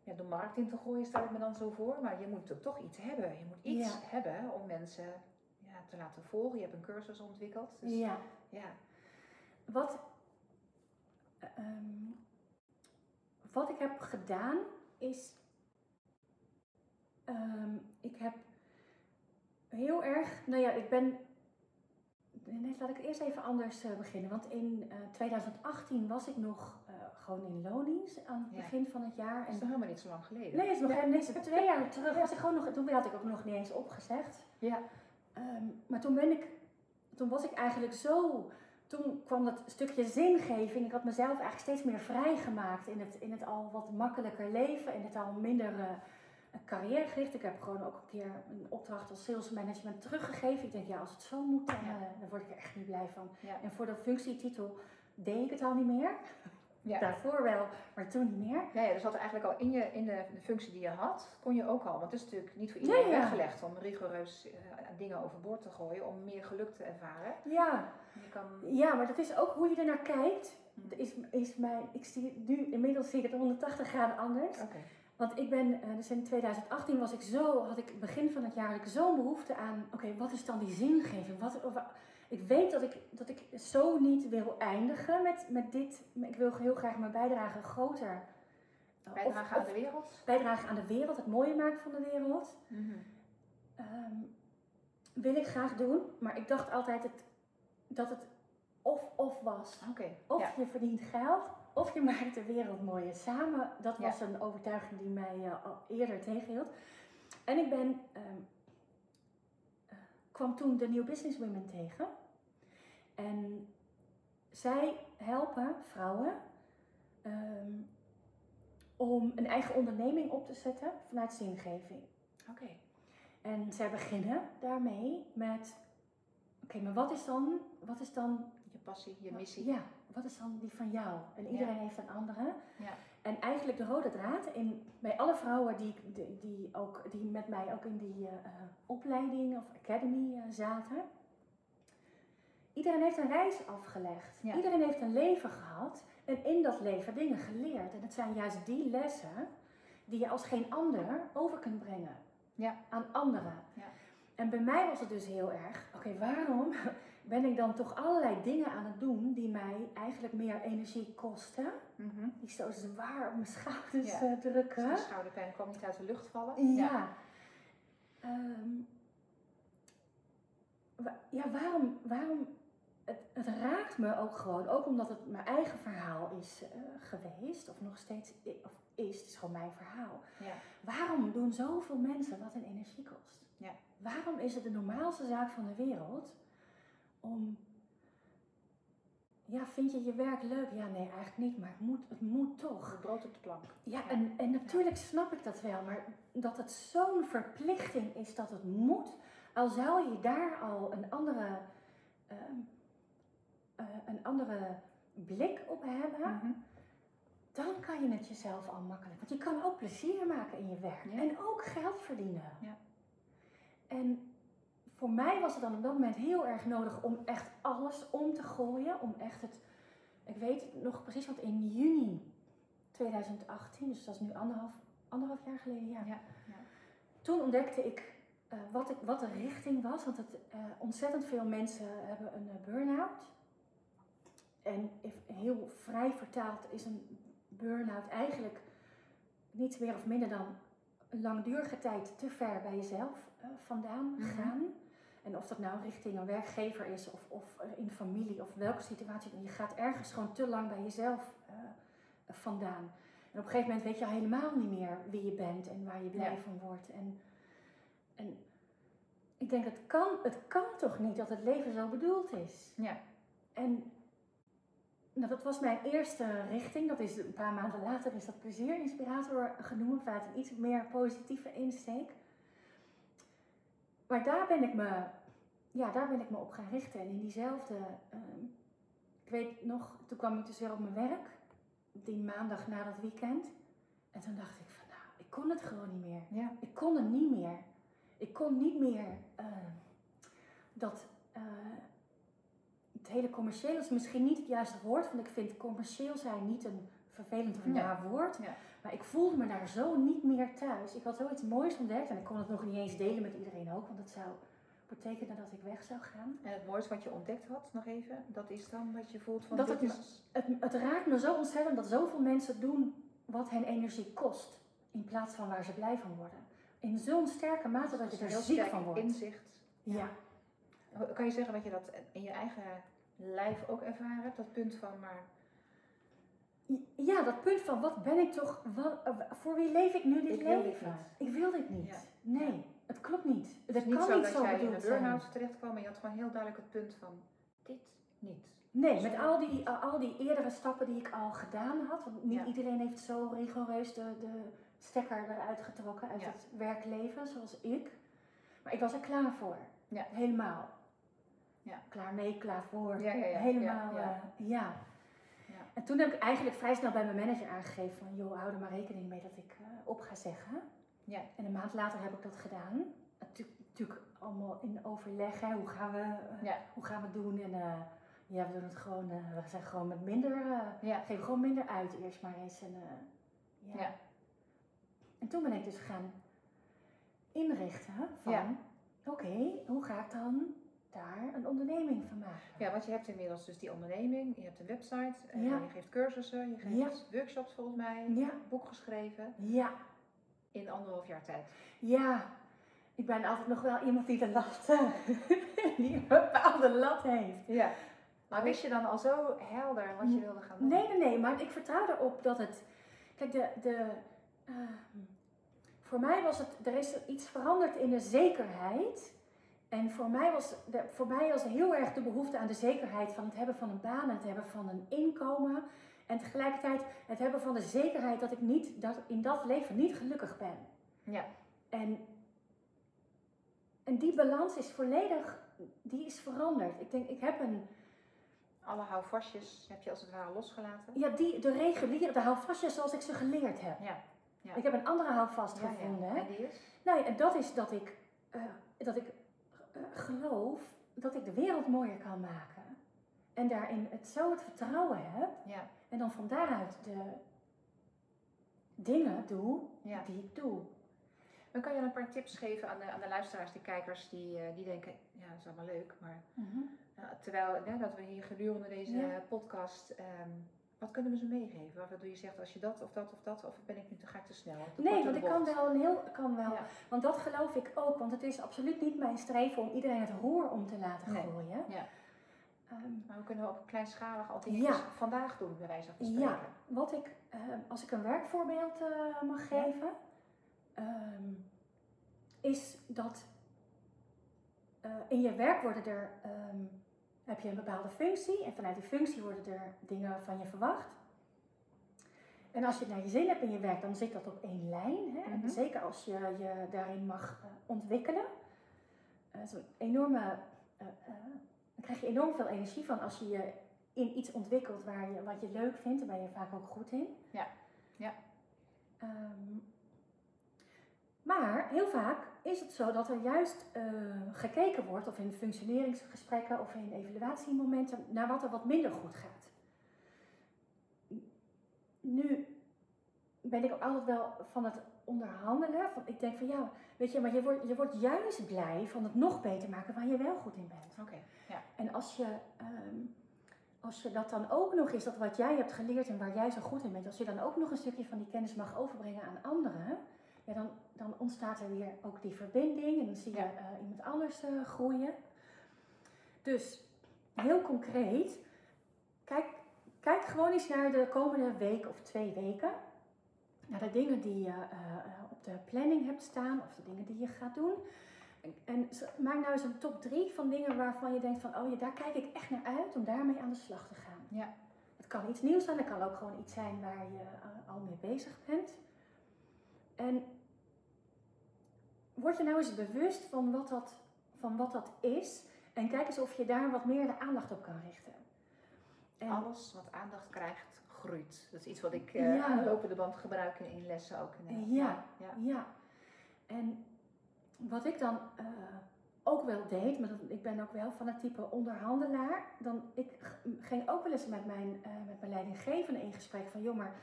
ja, de markt in te gooien, stel ik me dan zo voor. Maar je moet natuurlijk toch iets hebben. Je moet iets Ja. hebben om mensen ja, te laten volgen. Je hebt een cursus ontwikkeld. Dus, ja. ja. Wat, ehm, wat ik heb gedaan is, ehm, ik heb heel erg, nou ja, ik ben, nee, laat ik eerst even anders eh, beginnen. Want in eh, 2018 was ik nog eh, gewoon in loondienst aan het Ja. begin van het jaar. Dat is En nog helemaal niet zo lang geleden. Nee, het is nog nee, het is twee jaar terug. Was ik gewoon nog, toen had ik ook nog niet eens opgezegd. Ja. Ehm, maar toen ben ik, toen was ik eigenlijk zo, toen kwam dat stukje zingeving. Ik had mezelf eigenlijk steeds meer vrijgemaakt in het, in het al wat makkelijker leven, in het al minder eh, carrièregericht. Ik heb gewoon ook een keer een opdracht als sales management teruggegeven. Ik denk, ja, als het zo moet, dan, eh, dan word ik er echt niet blij van. Ja. En voor de functietitel deed ik het al niet meer. Ja. Daarvoor wel, maar toen niet meer. Ja, dus dat eigenlijk al in, je, in de, de functie die je had, kon je ook al. Want het is natuurlijk niet voor iedereen Ja, weggelegd om rigoureus eh, dingen overboord te gooien, om meer geluk te ervaren. Ja, Je kan, Ja, maar dat is ook hoe je er naar kijkt. Hm. Is, is mijn, ik zie nu, inmiddels zie ik het 180 graden anders. Oké. Want ik ben, eh, dus in 2018 was ik zo, had ik begin van het jaar ik zo'n behoefte aan, oké, wat is dan die zingeving? Wat, of- ik weet dat ik, dat ik zo niet wil eindigen met, met dit. Ik wil heel graag mijn bijdrage groter of- Bijdragen aan de wereld. bijdragen aan de wereld, het mooie maken van de wereld. Ehm, wil ik graag doen, maar ik dacht altijd het, dat het of-of was. Of Ja. je verdient geld, of je maakt de wereld mooier samen. Dat Ja. was een overtuiging die mij eh, al eerder tegenhield. En ik ben, ehm, eh, kwam toen de New Business Women tegen. En zij helpen vrouwen ehm, om een eigen onderneming op te zetten vanuit zingeving. Oké. En zij beginnen daarmee met, oké, maar wat is dan, wat is dan Je passie, je missie. ja, wat is dan die van jou? En iedereen heeft een andere. Ja. En eigenlijk de rode draad in, bij alle vrouwen die, die, die, ook, die met mij ook in die eh, eh, opleiding of academy eh, zaten. Iedereen heeft een reis afgelegd. Ja. Iedereen heeft een leven gehad en in dat leven dingen geleerd. En het zijn juist die lessen die je als geen ander over kunt brengen Ja. aan anderen. Ja. En bij mij was het dus heel erg, oké, waarom ben ik dan toch allerlei dingen aan het doen die mij eigenlijk meer energie kosten? Mhm. Die zo zwaar op mijn schouders Ja. eh, drukken. Dus de schouderpijn kwam niet uit de lucht vallen. Ja. Ehm, wa- ja, waarom, waarom het, het raakt me ook gewoon, ook omdat het mijn eigen verhaal is eh, geweest, of nog steeds of is, het is gewoon mijn verhaal. Ja. Waarom doen zoveel mensen wat een energie kost? Ja. Waarom is het de normaalste zaak van de wereld om. Ja, vind je je werk leuk? Ja, nee, eigenlijk niet, maar het moet, het moet toch. Het brood op de plank. Ja. En, en natuurlijk snap ik dat wel, maar dat het zo'n verplichting is dat het moet, al zou je daar al een andere, ehm, eh, een andere blik op hebben, Mhm. dan kan je het jezelf al makkelijk. Want je kan ook plezier maken in je werk Ja. en ook geld verdienen. Ja. En voor mij was het dan op dat moment heel erg nodig om echt alles om te gooien. Om echt het, ik weet het nog precies, want in juni 2018, dus dat is nu anderhalf, anderhalf jaar geleden, ja. Ja. Ja. Toen ontdekte ik eh, wat, ik wat de richting was. Want het, eh, ontzettend veel mensen hebben een eh, burn-out. En heel vrij vertaald is een burn-out eigenlijk niets meer of minder dan een langdurige tijd te ver bij jezelf vandaan Mhm. gaan. En of dat nou richting een werkgever is of, of in familie of welke situatie. Je gaat ergens gewoon te lang bij jezelf eh, vandaan. En op een gegeven moment weet je al helemaal niet meer wie je bent en waar je blij van wordt. En, en ik denk, het kan, het kan toch niet dat het leven zo bedoeld is? Ja. En nou, dat was mijn eerste richting. Dat is een paar maanden later is dat plezierinspirator genoemd vanuit een iets meer positieve insteek. Maar daar ben ik me, ja, daar ben ik me op gaan richten. En in diezelfde, ehm, ik weet nog, toen kwam ik dus weer op mijn werk, die maandag na dat weekend. En toen dacht ik van, nou, ik kon het gewoon niet meer. Ja. Ik kon het niet meer. Ik kon niet meer eh, dat eh, het hele commercieel is misschien niet het juiste woord, want ik vind commercieel zijn niet een vervelend of Nee. naar woord. Ja. Maar ik voelde me daar zo niet meer thuis. Ik had zoiets moois ontdekt en ik kon het nog niet eens delen met iedereen ook, want dat zou betekenen dat ik weg zou gaan. En het mooiste wat je ontdekt had, nog even, dat is dan dat je voelt van Dat dit het is... Het, het raakt me zo ontzettend dat zoveel mensen doen wat hen energie kost, in plaats van waar ze blij van worden. In zo'n sterke mate dat je er heel ziek van wordt. inzicht. Ja. Kan je zeggen dat je dat in je eigen lijf ook ervaren hebt? Dat punt van, maar Ja, dat punt van wat ben ik toch, wat, eh, voor wie leef ik nu dit Ik wil dit leven? Ik wil dit niet. Ja. Nee, het klopt niet. Het kan niet zo niet dat zo jij in bedoeld een zijn. burn-out terecht kwam, maar je had gewoon heel duidelijk het punt van, dit niet. Nee, met al die, al die eerdere stappen die ik al gedaan had. Want niet Ja. iedereen heeft zo rigoureus de, de stekker eruit getrokken uit Ja. het werkleven zoals ik. Maar ik was er klaar voor. Ja. Helemaal. Ja. Klaar mee, klaar voor. Ja, ja, ja. Helemaal, Ja, ja. eh. Ja. En toen heb ik eigenlijk vrij snel bij mijn manager aangegeven van... joh, hou er maar rekening mee dat ik eh, op ga zeggen. Ja. En een maand later heb ik dat gedaan. Natuurlijk, natuurlijk allemaal in overleg, hè. Hoe gaan we, eh, Ja. hoe gaan we het doen? En eh, ja, we doen het gewoon, we zijn gewoon met minder, Ja. geef gewoon minder uit eerst maar eens. En, ja. Ja. en toen ben ik dus gaan inrichten van, oké, hoe ga ik dan daar een onderneming van maken. Ja, want je hebt inmiddels dus die onderneming, je hebt een website, eh, Ja. je geeft cursussen, je geeft Ja. workshops volgens mij, Ja. een boek geschreven Ja, in anderhalf jaar tijd. ja. Ik ben altijd nog wel iemand die de lat, die een bepaalde lat heeft. Ja. Maar wist je dan al zo helder wat je wilde gaan doen? Nee, nee, nee, maar ik vertrouw erop dat het. Kijk, de, de, ehm, voor mij was het. Er is iets veranderd in de zekerheid. En voor mij, was de, voor mij was heel erg de behoefte aan de zekerheid van het hebben van een baan, en het hebben van een inkomen. En tegelijkertijd het hebben van de zekerheid dat ik niet, dat in dat leven niet gelukkig ben. Ja. En, en die balans is volledig, die is veranderd. Ik denk, ik heb een, Alle houvastjes heb je als het ware losgelaten. Ja, die, de reguliere, de houvastjes zoals ik ze geleerd heb. Ja. Ja. Ik heb een andere houvast Ja, ja. gevonden. Hè? En die is? Nou ja, en dat is dat ik, eh, dat ik geloof dat ik de wereld mooier kan maken. En daarin het zo het vertrouwen heb. Ja. En dan van daaruit de dingen doe ja. die ik doe. Dan kan je een paar tips geven aan de, aan de luisteraars, die kijkers, die, eh, die denken, ja, dat is allemaal leuk, maar eh, terwijl dat we hier gedurende deze eh, podcast, ehm, wat kunnen we ze meegeven? Waardoor je zegt, als je dat of dat of dat, of ben ik nu te, ga ik te snel? Te Nee, want ik kan wel een heel, kan wel. Ja. Want dat geloof ik ook. Want het is absoluut niet mijn streven om iedereen het roer om te laten Nee. gooien. Ja. Ehm, Maar we kunnen op kleinschalig al dingetjes Ja. vandaag doen, bij wijze van spreken. Ja, wat ik, eh, als ik een werkvoorbeeld eh, mag geven, ehm, is dat eh, in je werk worden er, ehm, heb je een bepaalde functie en vanuit die functie worden er dingen van je verwacht. En als je het naar je zin hebt in je werk, dan zit dat op één lijn. Hè? Mhm. Zeker als je je daarin mag eh, ontwikkelen. Eh, Zo'n enorme, eh, dan krijg je enorm veel energie van als je je in iets ontwikkelt waar je, wat je leuk vindt, daar ben je vaak ook goed in. Ja. Ja. Ehm, maar heel vaak is het zo dat er juist eh, gekeken wordt, of in functioneringsgesprekken of in evaluatiemomenten, naar wat er wat minder goed gaat. Nu ben ik ook altijd wel van het onderhandelen. Van, ik denk van ja, weet je, maar je wordt, je wordt juist blij van het nog beter maken waar je wel goed in bent. Oké. En als je, ehm, als je dat dan ook nog is, dat wat jij hebt geleerd en waar jij zo goed in bent, als je dan ook nog een stukje van die kennis mag overbrengen aan anderen, ja, dan, dan ontstaat er weer ook die verbinding en dan zie je Ja. eh, iemand anders eh, groeien. Dus heel concreet, kijk, kijk gewoon eens naar de komende week of twee weken. Naar de dingen die je eh, op de planning hebt staan of de dingen die je gaat doen. En, maak nou eens een top drie van dingen waarvan je denkt van, oh ja, daar kijk ik echt naar uit om daarmee aan de slag te gaan. Ja. Het kan iets nieuws zijn, het kan ook gewoon iets zijn waar je al mee bezig bent. En word je nou eens bewust van wat dat, van wat dat is en kijk eens of je daar wat meer de aandacht op kan richten. En, Alles wat aandacht krijgt, groeit. Dat is iets wat ik eh, Ja. aan de lopende band gebruik in, in lessen ook. inderdaad. Ja. ja. Ja, en wat ik dan eh, ook wel deed, maar dat, ik ben ook wel van het type onderhandelaar, dan ik ging ook wel eens met mijn, eh, met mijn leidinggevende in gesprek van, joh, maar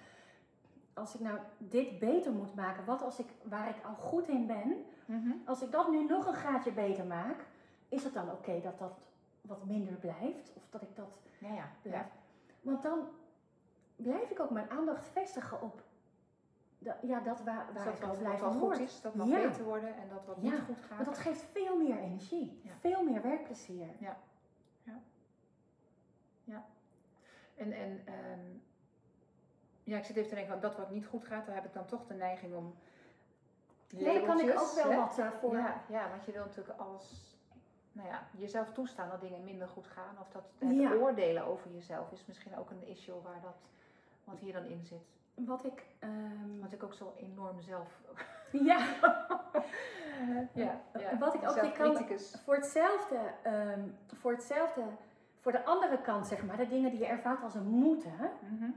als ik nou dit beter moet maken, wat als ik, waar ik al goed in ben, Mhm. als ik dat nu nog een gaatje beter maak, is het dan oké dat dat wat minder blijft? Of dat ik dat Ja, ja. blijf? ja. Want dan blijf ik ook mijn aandacht vestigen op de, ja, dat waar, Dus waar dat ik al wat goed is, dat mag Ja. beter worden en dat wat Ja, niet goed gaat. Want dat geeft veel meer energie, Ja. veel meer werkplezier. En, en ehm, ja, ik zit even te denken, van dat wat niet goed gaat, daar heb ik dan toch de neiging om daar kan ik ook wel hè? wat eh, voor. Ja, ja, want je wil natuurlijk alles, nou ja, jezelf toestaan dat dingen minder goed gaan. Of dat het Ja. oordelen over jezelf is misschien ook een issue waar dat, wat hier dan in zit. Wat ik. ehm, Want ik ook zo enorm zelf... ja, ja, ja. Wat ik ook niet kan- voor hetzelfde, ehm, voor hetzelfde, voor de andere kant zeg maar, de dingen die je ervaart als een moeten, Mhm.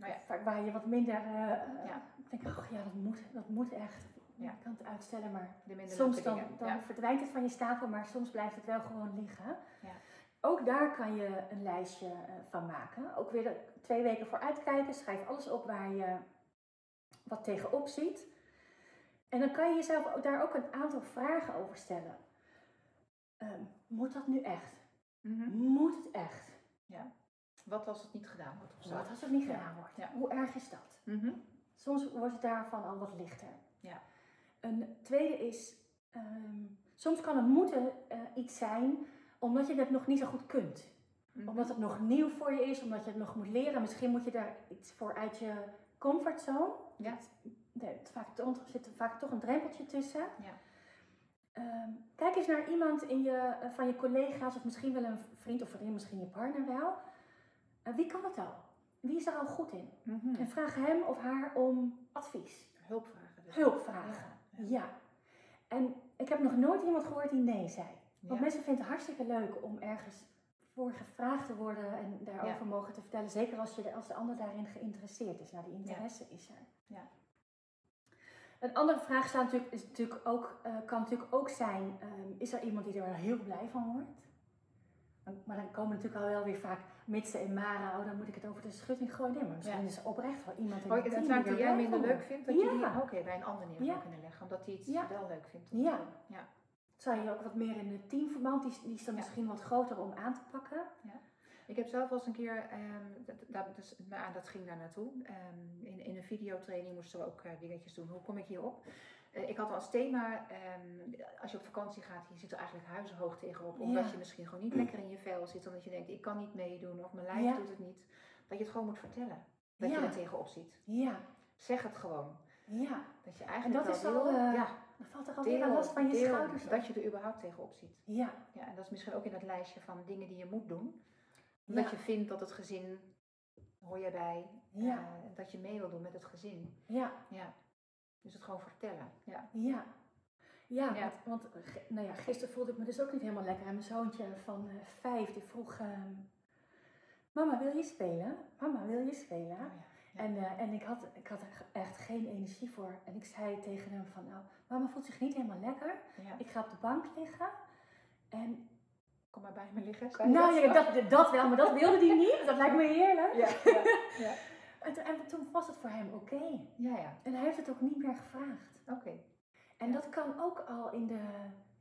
Nou ja. vaak waar je wat minder. eh, Ja. denk, oh ja, dat moet, dat moet echt. Ja. Ik kan het uitstellen, maar soms dan, dingen. dan Ja. verdwijnt het van je stapel, maar soms blijft het wel gewoon liggen. Ja. Ook daar kan je een lijstje eh, van maken. Ook weer er twee weken voor uitkijken. Schrijf alles op waar je wat tegenop ziet. En dan kan je jezelf ook- daar ook een aantal vragen over stellen. Ehm, moet dat nu echt? Mhm. Moet het echt? Ja. Wat als het niet gedaan wordt of zo? Wat als het niet Ja. gedaan wordt? Ja. Hoe erg is dat? Mhm. Soms wordt het daarvan al wat lichter. Ja. Een tweede is, ehm, soms kan het moeten eh, iets zijn omdat je het nog niet zo goed kunt. Mhm. Omdat het nog nieuw voor je is, omdat je het nog moet leren. Misschien moet je daar iets voor uit je comfortzone. Ja. Er zit vaak, toch- zit er vaak toch een drempeltje tussen. Ja. Ehm, kijk eens naar iemand in je, eh, van je collega's of misschien wel een vriend of vriendin, misschien je partner wel. Wie kan het al? Wie is er al goed in? Mhm. En vraag hem of haar om advies. Hulp vragen. Dus. Hulp vragen. Ja. Ja. En ik heb nog nooit iemand gehoord die nee zei. Want Ja. mensen vinden het hartstikke leuk om ergens voor gevraagd te worden en daarover mogen te vertellen. Zeker als, je, de- als de ander daarin geïnteresseerd is. Nou, die interesse is er. Ja. Een andere vraag staat natuurlijk, is natuurlijk ook, eh, kan natuurlijk ook zijn, ehm, is er iemand die er heel blij van wordt? Maar dan komen natuurlijk al wel weer vaak mitsen en maren, oh dan moet ik het over de schutting gooien. Nee, maar misschien Ja. is oprecht wel iemand in Oh, het het team zaak die jij minder leuk vindt, dat je die Ja. oké bij een ander neer Ja. zou kunnen leggen. Omdat hij het Ja. wel leuk vindt. Ja. ja. Zou je ook wat meer in het teamverband, die, die is dan Ja. misschien wat groter om aan te pakken. Ik heb zelf wel eens een keer, ehm, dat, dat, dus, maar dat ging daar naartoe. Ehm, in, in een videotraining moesten we ook eh, dingetjes doen. Hoe kom ik hierop? Eh, ik had als thema, ehm, als je op vakantie gaat, je zit er eigenlijk huizenhoog tegenop. Omdat Ja. je misschien gewoon niet lekker in je vel zit. Omdat je denkt, ik kan niet meedoen of mijn lijf Ja. doet het niet. Dat je het gewoon moet vertellen. Dat Ja. je er tegenop ziet. Ja, Zeg het gewoon. ja. Dat je eigenlijk dat is wel al, eh, ja, Dan valt er alweer deel, een last van je deel schouders dat je er überhaupt tegenop ziet. Ja, Ja, en dat is misschien ook in dat lijstje van dingen die je moet doen. Omdat je vindt dat het gezin, hoor jij bij, Ja. eh, dat je mee wil doen met het gezin. ja, Ja. Dus het gewoon vertellen. Ja. ja. Ja, Ja. want, nou ja, gisteren voelde ik me dus ook niet helemaal lekker. En mijn zoontje van eh, vijf, die vroeg... ehm, Mama, wil je spelen? Mama, wil je spelen? Oh ja. Ja. En, eh, en ik, had, ik had er echt geen energie voor. En ik zei tegen hem van, nou, mama voelt zich niet helemaal lekker. Ja. Ik ga op de bank liggen. En Kom maar bij me liggen. nou, ja, zo? dat, dat wel, maar dat wilde hij niet. Dat lijkt me heerlijk. Ja, ja, ja. En, toen- en toen was het voor hem oké. ja, ja. En hij heeft het ook niet meer gevraagd. Oké. En Ja. dat kan ook al in de,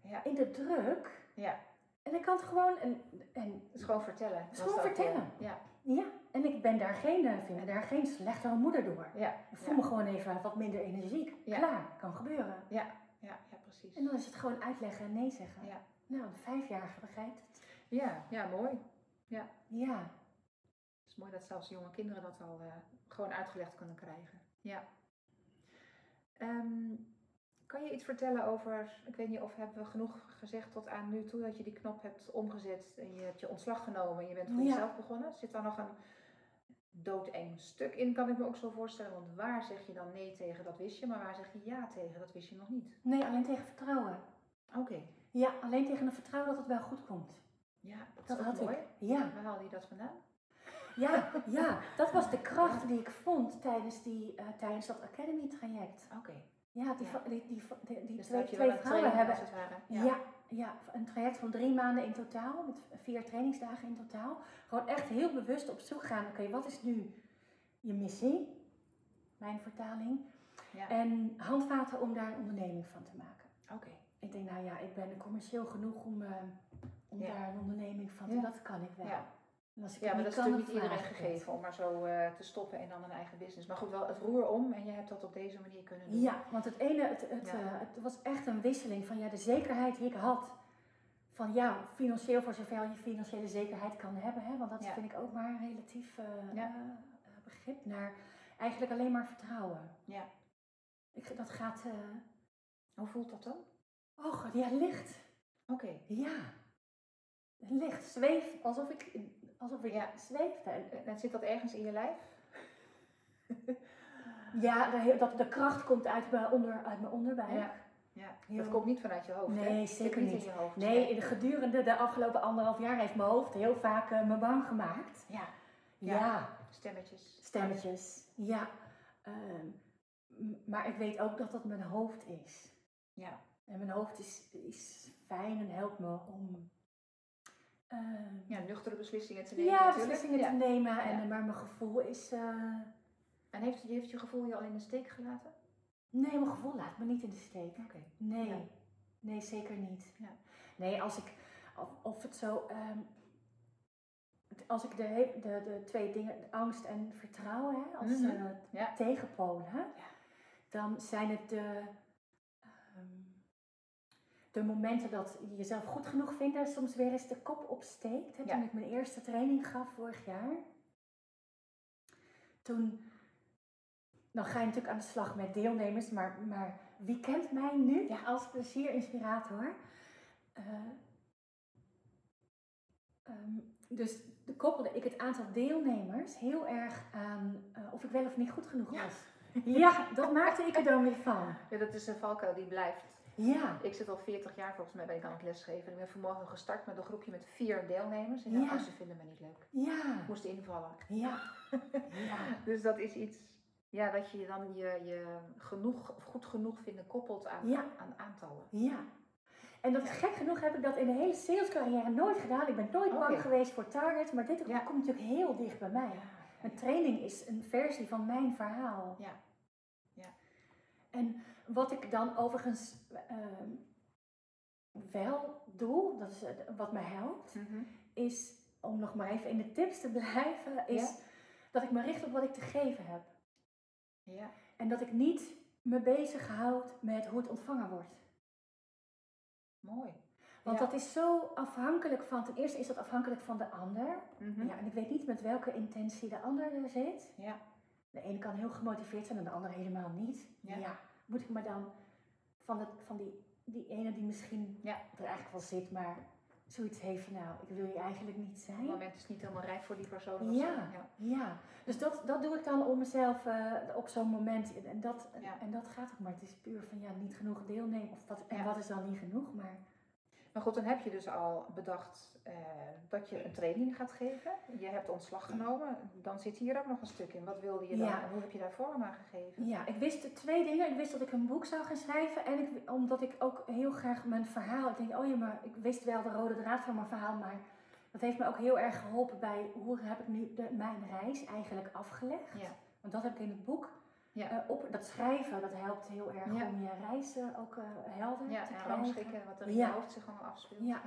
Ja. in de druk. Ja. En ik kan het gewoon, en, en gewoon vertellen. dat, eh, vertellen. Ja. ja, en ik ben daar geen, eh, vind daar geen slechtere moeder door. Ja. Ik voel ja. me gewoon even wat minder energiek. Ja. Klaar, kan gebeuren. Ja. Ja, ja, precies. En dan is het gewoon uitleggen en nee zeggen. Ja. Nou, de vijfjarige begrijpt het. Ja, ja, mooi. Ja, is mooi dat zelfs jonge kinderen dat al eh, gewoon uitgelegd kunnen krijgen. Ja. Ehm, kan je iets vertellen over, ik weet niet of hebben we genoeg gezegd tot aan nu toe dat je die knop hebt omgezet en je hebt je ontslag genomen en je bent voor Ja. jezelf begonnen. Zit daar nog een doodeng stuk in, kan ik me ook zo voorstellen. Want waar zeg je dan nee tegen, dat wist je, maar waar zeg je ja tegen, dat wist je nog niet. nee, alleen tegen vertrouwen. Oké, Ja, alleen tegen het vertrouwen dat het wel goed komt. ja, dat, had mooi. ik. Ja, Waar haalde je dat vandaan? Ja, ja, dat was de kracht die ik vond tijdens, die, eh, tijdens dat Academy traject. Oké, Ja, die, Ja. die, die, die, die dus twee, twee vrouwen hebben ware. Ja. Ja, een traject van drie maanden in totaal, met vier trainingsdagen in totaal. Gewoon echt heel bewust op zoek gaan, oké, wat is nu je missie? Mijn vertaling. Ja. En handvaten om daar een onderneming van te maken. Oké. Ik denk, nou ja, ik ben commercieel genoeg om, eh, om Ja. daar een onderneming van te Ja. Dat kan ik wel. Ja. Maar dat is natuurlijk niet iedereen gegeven om maar zo eh, te stoppen en dan een eigen business. Maar goed, wel het roer om en je hebt dat op deze manier kunnen doen. Ja, want het ene, het, het, Ja. eh, het was echt een wisseling van ja, de zekerheid die ik had. Van ja, financieel voor zover je financiële zekerheid kan hebben. Hè, want dat Ja. vind ik ook maar een relatief Ja. eh, begrip. Naar eigenlijk alleen maar vertrouwen. Ja. Ik, dat gaat, Hoe voelt dat dan? oh god, ja, licht. Oké. Ja, licht, zweef, alsof ik, alsof ik Ja. zweefde. En, En, en zit dat ergens in je lijf? ja, de, dat, de kracht komt uit mijn, onder, uit mijn onderbuik. Ja. Ja. Heel- Dat komt niet vanuit je hoofd, hè? Nee, zit zeker niet niet. in je hoofd. Nee, in de gedurende de afgelopen anderhalf jaar heeft mijn hoofd heel vaak eh, me bang gemaakt. Ja. Ja, Ja. Stemmetjes. stemmetjes. Ja. Ehm, maar ik weet ook dat dat mijn hoofd is. Ja. En mijn hoofd is, is fijn en helpt me om ehm, Ja, nuchtere beslissingen te nemen ja, natuurlijk. beslissingen Ja. te nemen. En, Ja. Maar mijn gevoel is... eh, En heeft, heeft je gevoel je al in de steek gelaten? nee, mijn gevoel laat me niet in de steek. Oké. Nee, Ja. nee, zeker niet. Ja. Nee, als ik, of, of het zo, ehm, als ik de, de, de twee dingen, angst en vertrouwen, hè, als Ja. tegenpolen, dan zijn het de, de momenten dat je jezelf goed genoeg vindt en soms weer eens de kop opsteekt. Hè, Ja. Toen ik mijn eerste training gaf vorig jaar, toen, dan ga je natuurlijk aan de slag met deelnemers, maar, maar wie kent mij nu Ja. als plezierinspirator? Eh, ehm, dus de koppelde ik het aantal deelnemers heel erg aan eh, of ik wel of niet goed genoeg Ja. was. Ja, dat maakte ik er dan weer van. Ja, dat is een valkuil die blijft. Ja, Ik zit al 40 jaar volgens mij ben ik aan het lesgeven. Ik ben vanmorgen gestart met een groepje met vier deelnemers. En ja, oh, ze vinden me niet leuk. ja, Ik moest invallen. ja, ja. Dus dat is iets, ja, dat je dan je, je genoeg, goed genoeg vinden koppelt aan, Ja. aan aantallen. Ja. En dat gek genoeg heb ik dat in de hele salescarrière nooit gedaan. Ik ben nooit bang Oké. geweest voor targets, maar dit Ja. komt natuurlijk heel dicht bij mij. Een training is een versie van mijn verhaal. Ja. Ja. En wat ik dan overigens ehm, wel doe, dat is eh, wat me helpt, Mhm. is om nog maar even in de tips te blijven, is Ja. dat ik me richt op wat ik te geven heb. Ja. En dat ik niet me bezighoud met hoe het ontvangen wordt. Mooi. Want Ja. dat is zo afhankelijk van, ten eerste is dat afhankelijk van de ander. Mhm. Ja, en ik weet niet met welke intentie de ander er zit. Ja. De ene kan heel gemotiveerd zijn en de ander helemaal niet. Ja. Ja, moet ik me dan van, het, van die, die ene die misschien Ja. er eigenlijk wel zit, maar zoiets heeft van nou, ik wil je eigenlijk niet Het zijn. moment is niet helemaal rijp voor die persoon. Ja. ja. Ja, dus dat, dat doe ik dan om mezelf eh, op zo'n moment. En dat, Ja. en dat gaat ook maar. Het is puur van ja, niet genoeg deelnemen. Of wat, en wat is dan niet genoeg? Maar Maar goed, dan heb je dus al bedacht eh, dat je een training gaat geven. Je hebt ontslag genomen. Dan zit hier ook nog een stuk in. Wat wilde je dan? Ja. En hoe heb je daar vorm aan gegeven? Ja, ik wist twee dingen. Ik wist dat ik een boek zou gaan schrijven. En ik, omdat ik ook heel graag mijn verhaal. Ik denk, oh ja, maar ik wist wel de rode draad van mijn verhaal. Maar dat heeft me ook heel erg geholpen bij hoe heb ik nu de, mijn reis eigenlijk afgelegd. Ja. Want dat heb ik in het boek. Ja. Eh, op, dat schrijven, dat helpt heel erg Ja. om je reizen ook eh, helder Ja, te en krijgen. wat er in Ja. je hoofd zich allemaal afspeelt. Ja.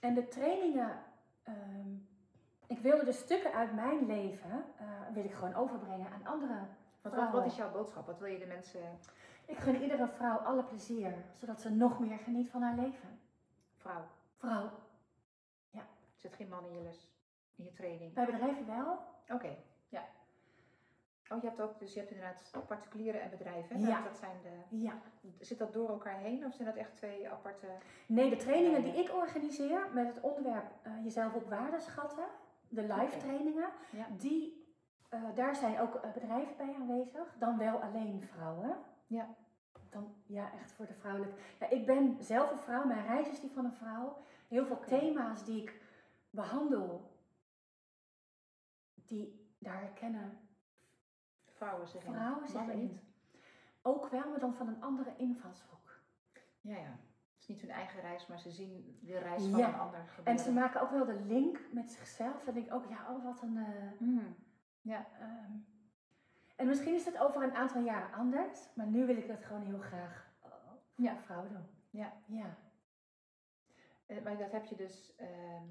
En de trainingen, ehm, ik wilde de stukken uit mijn leven, eh, wil ik gewoon overbrengen aan andere wat, vrouwen. wat is jouw boodschap? Wat wil je de mensen... Ik gun iedere vrouw alle plezier, zodat ze nog meer geniet van haar leven. Vrouw, Vrouw, er zit geen man in je les, in je training. bij bedrijven wel. Oké, ja. Oh, je hebt ook, dus je hebt inderdaad particulieren en bedrijven. Ja. Dat zijn de, Ja. zit dat door elkaar heen of zijn dat echt twee aparte... Nee, de trainingen die ik organiseer met het onderwerp eh, jezelf op waarde schatten, de live trainingen, Ja. die, eh, daar zijn ook eh, bedrijven bij aanwezig. Dan wel alleen vrouwen. Ja. Dan, ja, echt voor de vrouwelijke. Ja, ik ben zelf een vrouw, mijn reis is die van een vrouw. Heel veel thema's die ik behandel, die daar herkennen Vrouwen zich in. vrouwen zich Mannen in. niet. Ook wel, maar dan van een andere invalshoek. Ja, ja. Het is niet hun eigen reis, maar ze zien de reis van Ja. een ander En gebeuren. ze maken ook wel de link met zichzelf. Dan denk ik ook, ja, oh wat een... eh, Hmm. Ja, Ehm, en misschien is het over een aantal jaar anders, maar nu wil ik het gewoon heel graag eh, voor Ja. vrouwen doen. Ja. Ja. Eh, maar dat heb je dus ehm,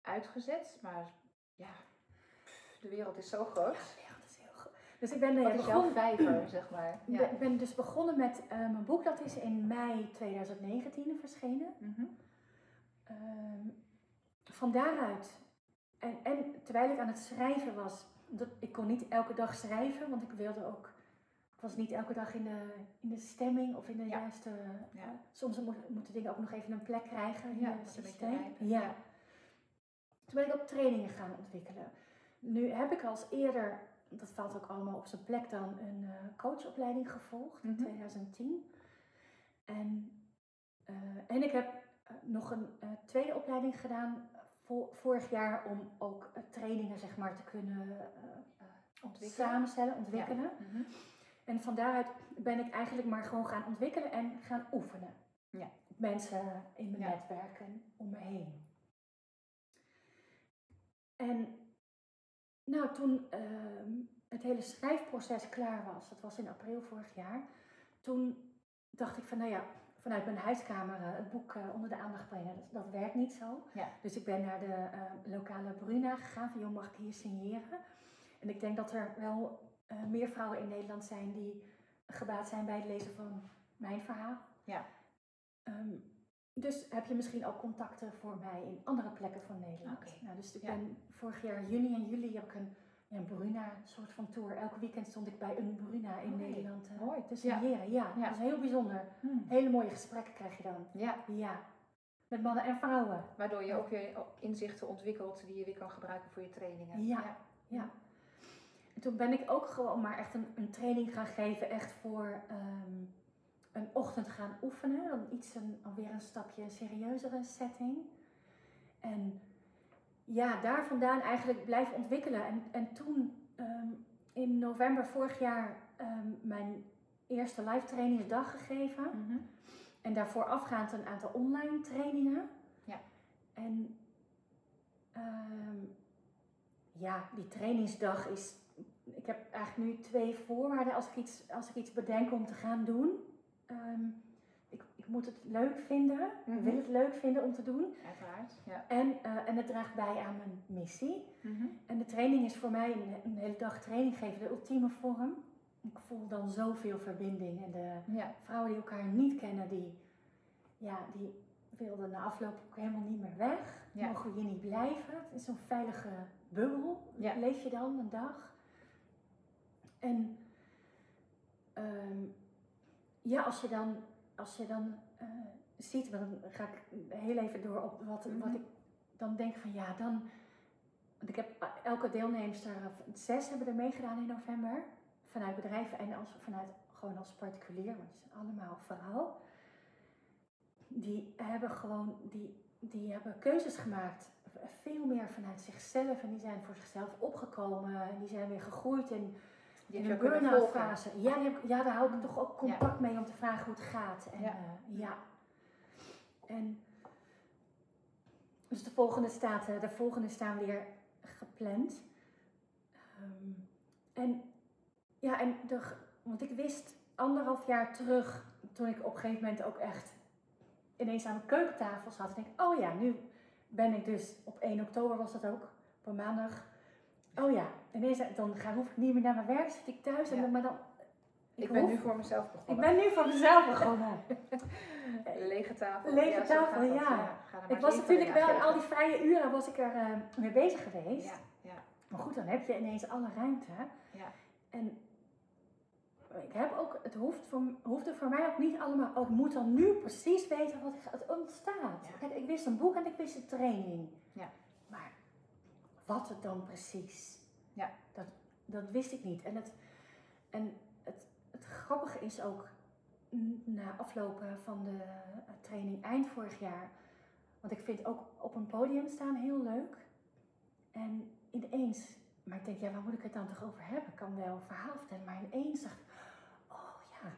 uitgezet, maar ja, de wereld is zo groot. Ja, de wereld is heel groot. Dus ik ben, eh, Wat is jouw begonnen, vijver, zeg maar? ik Ja. ben- ik ben dus begonnen met eh, mijn boek, dat is in mei 2019 verschenen. Ehm, van daaruit, en, en terwijl ik aan het schrijven was, dat, ik kon niet elke dag schrijven, want ik wilde ook, ik was niet elke dag in de, in de stemming of in de Ja. juiste, Ja. eh, soms moet- moeten dingen ook nog even een plek krijgen in Ja, het systeem. Ja. Toen ben ik ook trainingen gaan ontwikkelen. Nu heb ik als eerder, dat valt ook allemaal op zijn plek dan, een eh, coachopleiding gevolgd in Mhm. 2010. En, eh, en ik heb eh, nog een tweede opleiding gedaan vo- vorig jaar om ook trainingen zeg maar te kunnen Ontwikkelen. samenstellen, ontwikkelen. Mhm. En van daaruit ben ik eigenlijk maar gewoon gaan ontwikkelen en gaan oefenen. Ja. Mensen in mijn Ja. netwerk en om me heen. En nou, toen ehm, het hele schrijfproces klaar was, dat was in april vorig jaar, toen dacht ik van, nou ja, vanuit mijn huiskamer eh, het boek eh, onder de aandacht brengen. Dat, dat werkt niet zo. Ja. Dus ik ben naar de eh, lokale Bruna gegaan van, joh, mag ik hier signeren? En ik denk dat er wel meer vrouwen in Nederland zijn die gebaat zijn bij het lezen van mijn verhaal. Ja. Ehm, dus heb je misschien ook contacten voor mij in andere plekken van Nederland. Oké. Nou, dus ik Ja. ben vorig jaar juni en juli heb ik een, een Bruna soort van tour. Elke weekend stond ik bij een Bruna in Nederland eh, mooi. Ja. signeren. Ja, Ja. dat is heel bijzonder. Hmm. Hele mooie gesprekken krijg je dan. Ja, Ja, met mannen en vrouwen. waardoor je ook weer inzichten ontwikkelt die je weer kan gebruiken voor je trainingen. Ja. Ja. En toen ben ik ook gewoon maar echt een, een training gaan geven, echt voor ehm, een ochtend gaan oefenen. Dan iets een, alweer een stapje serieuzere setting. En ja, daar vandaan eigenlijk blijven ontwikkelen. En, en toen ehm, in november vorig jaar ehm, mijn eerste live trainingsdag gegeven. Mhm. En daarvoor afgaand een aantal online trainingen. Ja. En ehm, ja, die trainingsdag is. Ik heb eigenlijk nu twee voorwaarden als ik iets, als ik iets bedenk om te gaan doen. Ehm, ik, ik moet het leuk vinden. Mhm. Ik wil het leuk vinden om te doen. Uiteraard. Ja. En, eh, en het draagt bij aan mijn missie. Mhm. En de training is voor mij een, een hele dag training geven, de ultieme vorm. Ik voel dan zoveel verbinding. En de, Ja. vrouwen die elkaar niet kennen, die, ja, die wilden na afloop ook helemaal niet meer weg. Ja. Mogen hier niet blijven. Het is zo'n veilige bubbel. Ja. Leef je dan een dag. En ehm, ja, als je dan, als je dan eh, ziet, want dan ga ik heel even door op wat, wat Mhm. ik dan denk van ja, dan. Want ik heb elke deelnemster, zes hebben er meegedaan in november vanuit bedrijven en als, vanuit gewoon als particulier, want het zijn allemaal vrouw. Die hebben gewoon, die, die hebben keuzes gemaakt. Veel meer vanuit zichzelf en die zijn voor zichzelf opgekomen en die zijn weer gegroeid in, Die in een kunnen burn-out fase. Ja, die heb ik- ja, daar hou ik toch ook contact mee om te vragen hoe het gaat. En, Ja. ja. ja. En dus de volgende, staat, eh, de volgende staan weer gepland. Ehm, en ja, en de, want ik wist anderhalf jaar terug, toen ik op een gegeven moment ook echt ineens aan mijn keukentafel zat. En denk, oh ja, nu ben ik dus op 1 oktober was dat ook, op een maandag. Oh ja, ineens dan ga, hoef ik niet meer naar mijn werk, zit ik thuis. En Ja. dan, maar dan, Ik ben hoef- nu voor mezelf ik begonnen. ben nu voor mezelf begonnen. Lege tafel. Lege tafel, dat. ja. Er ik was natuurlijk wel in al die vrije uren was ik er eh, mee bezig geweest. Ja, ja. Maar goed, dan heb je ineens alle ruimte. Ja. En ik heb ook, het hoeft voor, hoefde voor mij ook niet allemaal, oh, ik moet dan nu precies weten wat er- het ontstaat. Ja. Kijk, ik wist een boek en ik wist een training. Ja. Wat het dan precies, Ja. dat, dat wist ik niet. En het, en het, het grappige is ook, na aflopen van de eh, training eind vorig jaar, want ik vind ook op een podium staan heel leuk. En ineens, maar ik denk, ja, waar moet ik het dan toch over hebben? Ik kan wel een verhaal vertellen, maar ineens dacht ik, oh ja,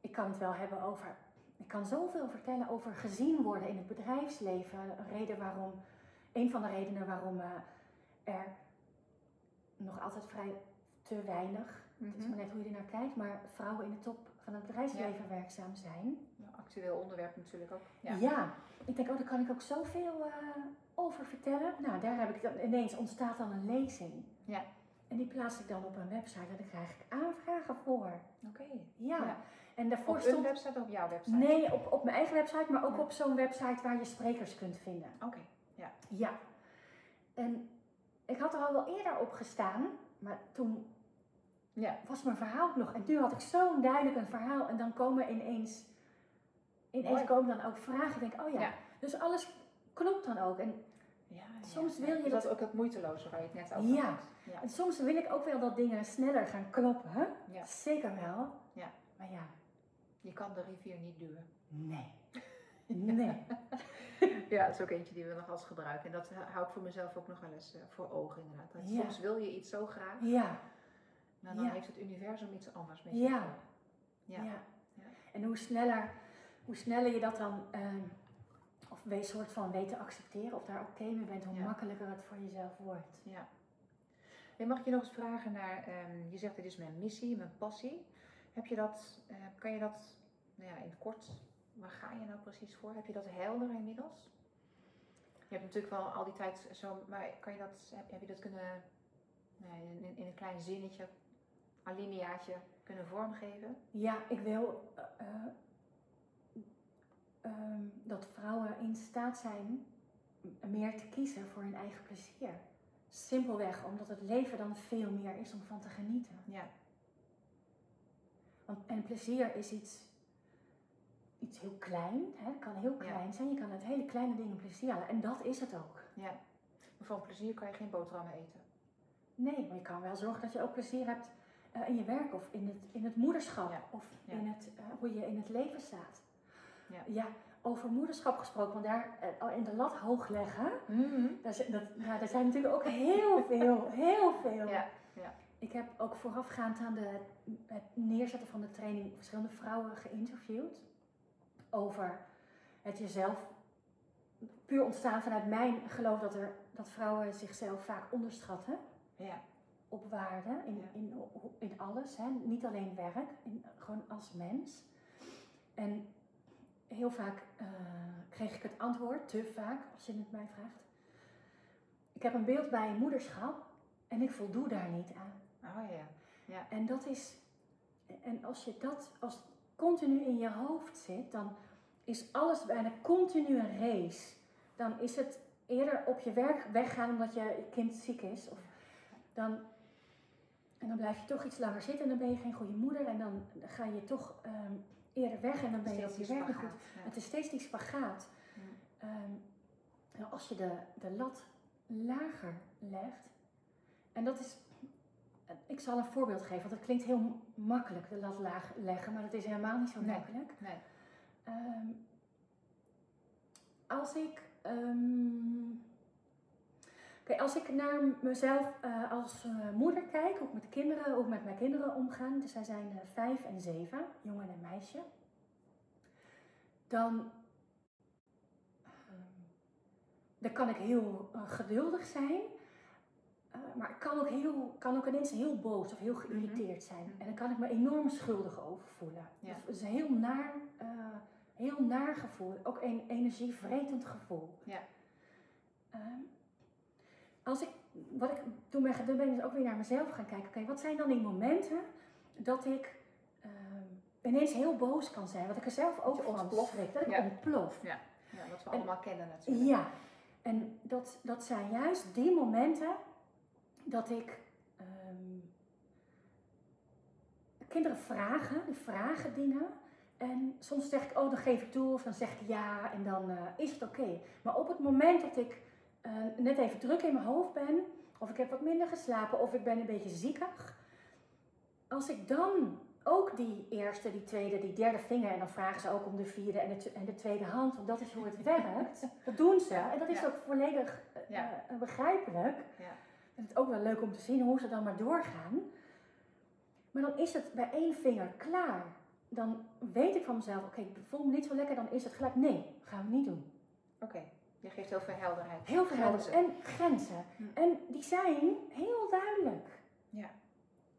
ik kan het wel hebben over, ik kan zoveel vertellen over gezien worden in het bedrijfsleven. Een reden waarom, een van de redenen waarom eh, er nog altijd vrij te weinig, het is Mhm. maar net hoe je er naar kijkt, maar vrouwen in de top van het bedrijfsleven werkzaam zijn. Ja, Actueel onderwerp natuurlijk ook. Ja. Ja. ik denk, oh, daar kan ik ook zoveel eh, over vertellen. Nou, daar heb ik dan ineens ontstaat dan een lezing. Ja. En die plaats ik dan op een website en daar krijg ik aanvragen voor. Oké. Ja. Ja. En daarvoor Op stond. website of op jouw website? Nee, op, op mijn eigen website, maar ook Ja. op zo'n website waar je sprekers kunt vinden. Oké. Ja. En ik had er al wel eerder op gestaan, maar toen Ja. was mijn verhaal nog. En nu had ik zo'n duidelijk een verhaal en dan komen ineens, ineens komen dan ook vragen. Ik denk, oh ja. Ja. Dus alles klopt dan ook. En, Ja, Soms wil je Dus dat- ook het moeiteloze waar je het net over Ja. had. Ja. en soms wil ik ook wel dat dingen sneller gaan kloppen. Zeker wel. Ja. Maar ja, Je kan de rivier niet duwen. nee. Nee. Ja, dat is ook eentje die we nog als gebruiken. En dat hou ik voor mezelf ook nog wel eens eh, voor ogen inderdaad. Dat Ja. Soms wil je iets zo graag, Ja. maar dan Ja. heeft het universum iets anders met je. Ja. Ja. Ja. En hoe sneller, hoe sneller je dat dan, ehm, of wees soort van weet te accepteren of daar oké mee bent, hoe makkelijker het voor jezelf wordt. Ja. En mag ik je nog eens vragen naar, ehm, je zegt dit is mijn missie, mijn passie. Heb je dat, eh, kan je dat nou ja, in het kort waar ga je nou precies voor? Heb je dat helder inmiddels? Je hebt natuurlijk wel al die tijd zo, maar kan je dat, heb, heb je dat kunnen in, in een klein zinnetje, alineaatje kunnen vormgeven? Ja, ik wil eh, eh, ehm, dat vrouwen in staat zijn meer te kiezen voor hun eigen plezier. Simpelweg omdat het leven dan veel meer is om van te genieten. Ja. Want, en plezier is iets, iets heel klein. Hè? Het kan heel Ja. klein zijn. Je kan uit hele kleine dingen plezier halen. En dat is het ook. ja. Maar van plezier kan je geen boterhammen eten. Nee, maar je kan wel zorgen dat je ook plezier hebt eh, in je werk of in het, in het moederschap. Ja, Of ja. in het, eh, hoe je in het leven staat. Ja. over moederschap gesproken, want daar eh, in de lat hoog leggen. Mhm. Daar, zijn- dat, ja, daar zijn natuurlijk ook heel veel, heel veel. Ja, Ik heb ook voorafgaand aan de, het neerzetten van de training verschillende vrouwen geïnterviewd over het jezelf puur ontstaan vanuit mijn geloof dat, er, dat vrouwen zichzelf vaak onderschatten ja, op waarde in, Ja. in, in alles. Hè? Niet alleen werk, in, gewoon als mens. En heel vaak eh, kreeg ik het antwoord, te vaak, als je het mij vraagt. Ik heb een beeld bij moederschap en ik voldoe daar niet aan. oh ja. En dat is, en als je dat als continu in je hoofd zit, dan is alles bijna continu een race. Dan is het eerder op je werk weggaan omdat je kind ziek is. Of dan, en dan blijf je toch iets langer zitten en dan ben je geen goede moeder. En dan ga je toch ehm, eerder weg en dan ben je op je werk niet goed. ja. Het is steeds die spagaat. Ja. Ehm, nou, als je de, de lat lager legt, en dat is, ik zal een voorbeeld geven, want het klinkt heel makkelijk, de lat laag leggen, maar dat is helemaal niet zo Nee. makkelijk. Nee. Ehm, als ik. ehm, als ik naar mezelf eh, als eh, moeder kijk, ik met de kinderen, hoe ik met mijn kinderen omga, dus zij zijn eh, vijf en zeven, jongen en meisje, dan, ehm, dan kan ik heel geduldig zijn, eh, maar ik kan ook, heel, kan ook ineens heel boos of heel geïrriteerd zijn. Mhm. En dan kan ik me enorm schuldig over voelen. Ja. Dat is een heel naar, eh, heel naar gevoel, ook een energievretend gevoel. Ja. Ehm, als ik, wat ik toen ben gedaan ben, is ook weer naar mezelf gaan kijken. Oké, wat zijn dan die momenten dat ik ehm, ineens heel boos kan zijn? Wat ik er zelf ook van ontploft. schrik, dat ik Ja. ontplof. Ja, wat we En- allemaal kennen natuurlijk. Ja, en dat, dat zijn juist die momenten dat ik ehm, kinderen vragen, die vragen dingen. En soms zeg ik, oh dan geef ik toe, of dan zeg ik ja, en dan eh, is het oké. Maar op het moment dat ik eh, net even druk in mijn hoofd ben, of ik heb wat minder geslapen, of ik ben een beetje ziekig. Als ik dan ook die eerste, die tweede, die derde vinger, en dan vragen ze ook om de vierde en de, en de tweede hand, want dat is hoe het werkt. Dat doen ze. En dat is Ja. ook volledig eh, Ja. begrijpelijk. Ja. En het is ook wel leuk om te zien hoe ze dan maar doorgaan. Maar dan is het bij één vinger klaar. Dan weet ik van mezelf, oké, ik voel me niet zo lekker, dan is het gelijk, nee, gaan we niet doen. Oké, je geeft heel veel helderheid. Heel veel Grenzen. helder. En grenzen. Hm. En die zijn heel duidelijk. Ja.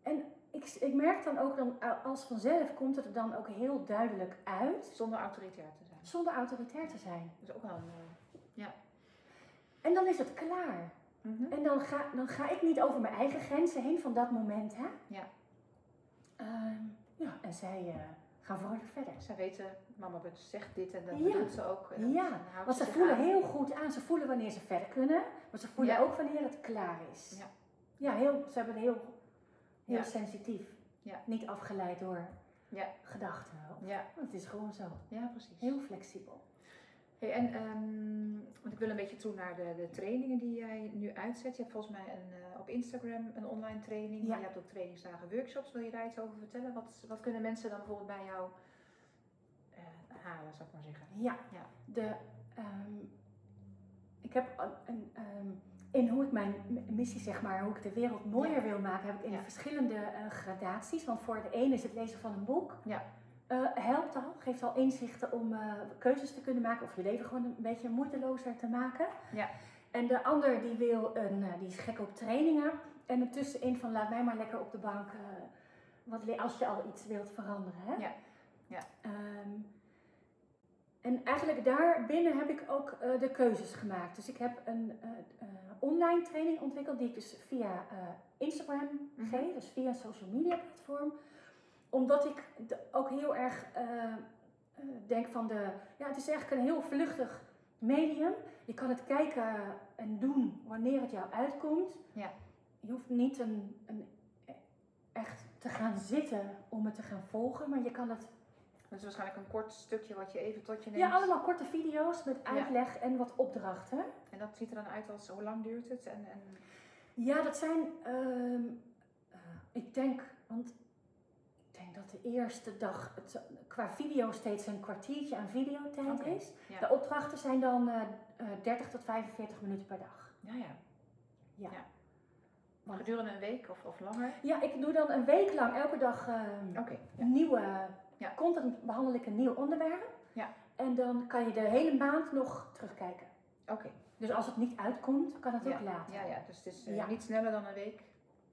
En ik, ik merk dan ook, dan, als vanzelf komt het er dan ook heel duidelijk uit, Zonder autoritair te zijn. zonder autoritair te zijn. Dat is ook wel een... eh, En dan is het klaar. Mhm. En dan ga, dan ga ik niet over mijn eigen grenzen heen van dat moment, hè? Ja. Ehm, ja, en zij eh, gaan vrolijk verder. Zij weten, mama zegt dit en dat Ja. bedoelt ze ook. En Ja, dan Want ze voelen aan. heel goed aan. Ze voelen wanneer ze verder kunnen, maar ze voelen Ja. ook wanneer het klaar is. Ja. Ja, heel, ze hebben heel, heel Ja. sensitief. Ja. Niet afgeleid door Ja. gedachten. Ja, Het is gewoon zo. ja, precies. Heel flexibel. Hey, en ehm, want ik wil een beetje toe naar de, de trainingen die jij nu uitzet. Je hebt volgens mij een, eh, op Instagram een online training. Ja. Je hebt ook trainingsdagen, workshops. Wil je daar iets over vertellen? Wat, wat kunnen mensen dan bijvoorbeeld bij jou eh, halen, zou ik maar zeggen? Ja, Ja. De, ehm, ik heb een, ehm, in hoe ik mijn missie, zeg maar, hoe ik de wereld mooier Ja. wil maken, heb ik in Ja. verschillende eh, gradaties. Want voor de ene is het lezen van een boek. Ja. Eh, helpt al, geeft al inzichten om eh, keuzes te kunnen maken of je leven gewoon een beetje moeitelozer te maken. Ja. En de ander die wil een, eh, die is gek op trainingen. En ertussenin van laat mij maar lekker op de bank, wat, als je al iets wilt veranderen. Hè? Ja. Ja. Ehm, en eigenlijk daarbinnen heb ik ook de keuzes gemaakt. Dus ik heb een online training ontwikkeld die ik dus via Instagram Mhm. geef, dus via een social media platform. Omdat ik ook heel erg eh, eh, denk van de, ja het is eigenlijk een heel vluchtig medium. Je kan het kijken en doen wanneer het jou uitkomt. Ja. Je hoeft niet een, een, echt te gaan zitten om het te gaan volgen, maar je kan het Dat is waarschijnlijk een kort stukje wat je even tot je neemt. ja, allemaal korte video's met uitleg en wat opdrachten. En dat ziet er dan uit als hoe lang duurt het? En, en... Ja, dat zijn, ehm, eh, ik denk, want denk dat de eerste dag het, qua video steeds een kwartiertje aan videotijd is. ja. De opdrachten zijn dan eh, eh, 30 tot 45 minuten per dag. Ja, ja. Ja. Gedurende een week of, of langer? Ja, ik doe dan een week lang elke dag ja. een nieuwe Ja. content, behandel ik een nieuw onderwerp. Ja. En dan kan je de hele maand nog terugkijken. Oké. Dus als het niet uitkomt, kan het ook later. Ja, ja, dus het is eh, niet sneller dan een week.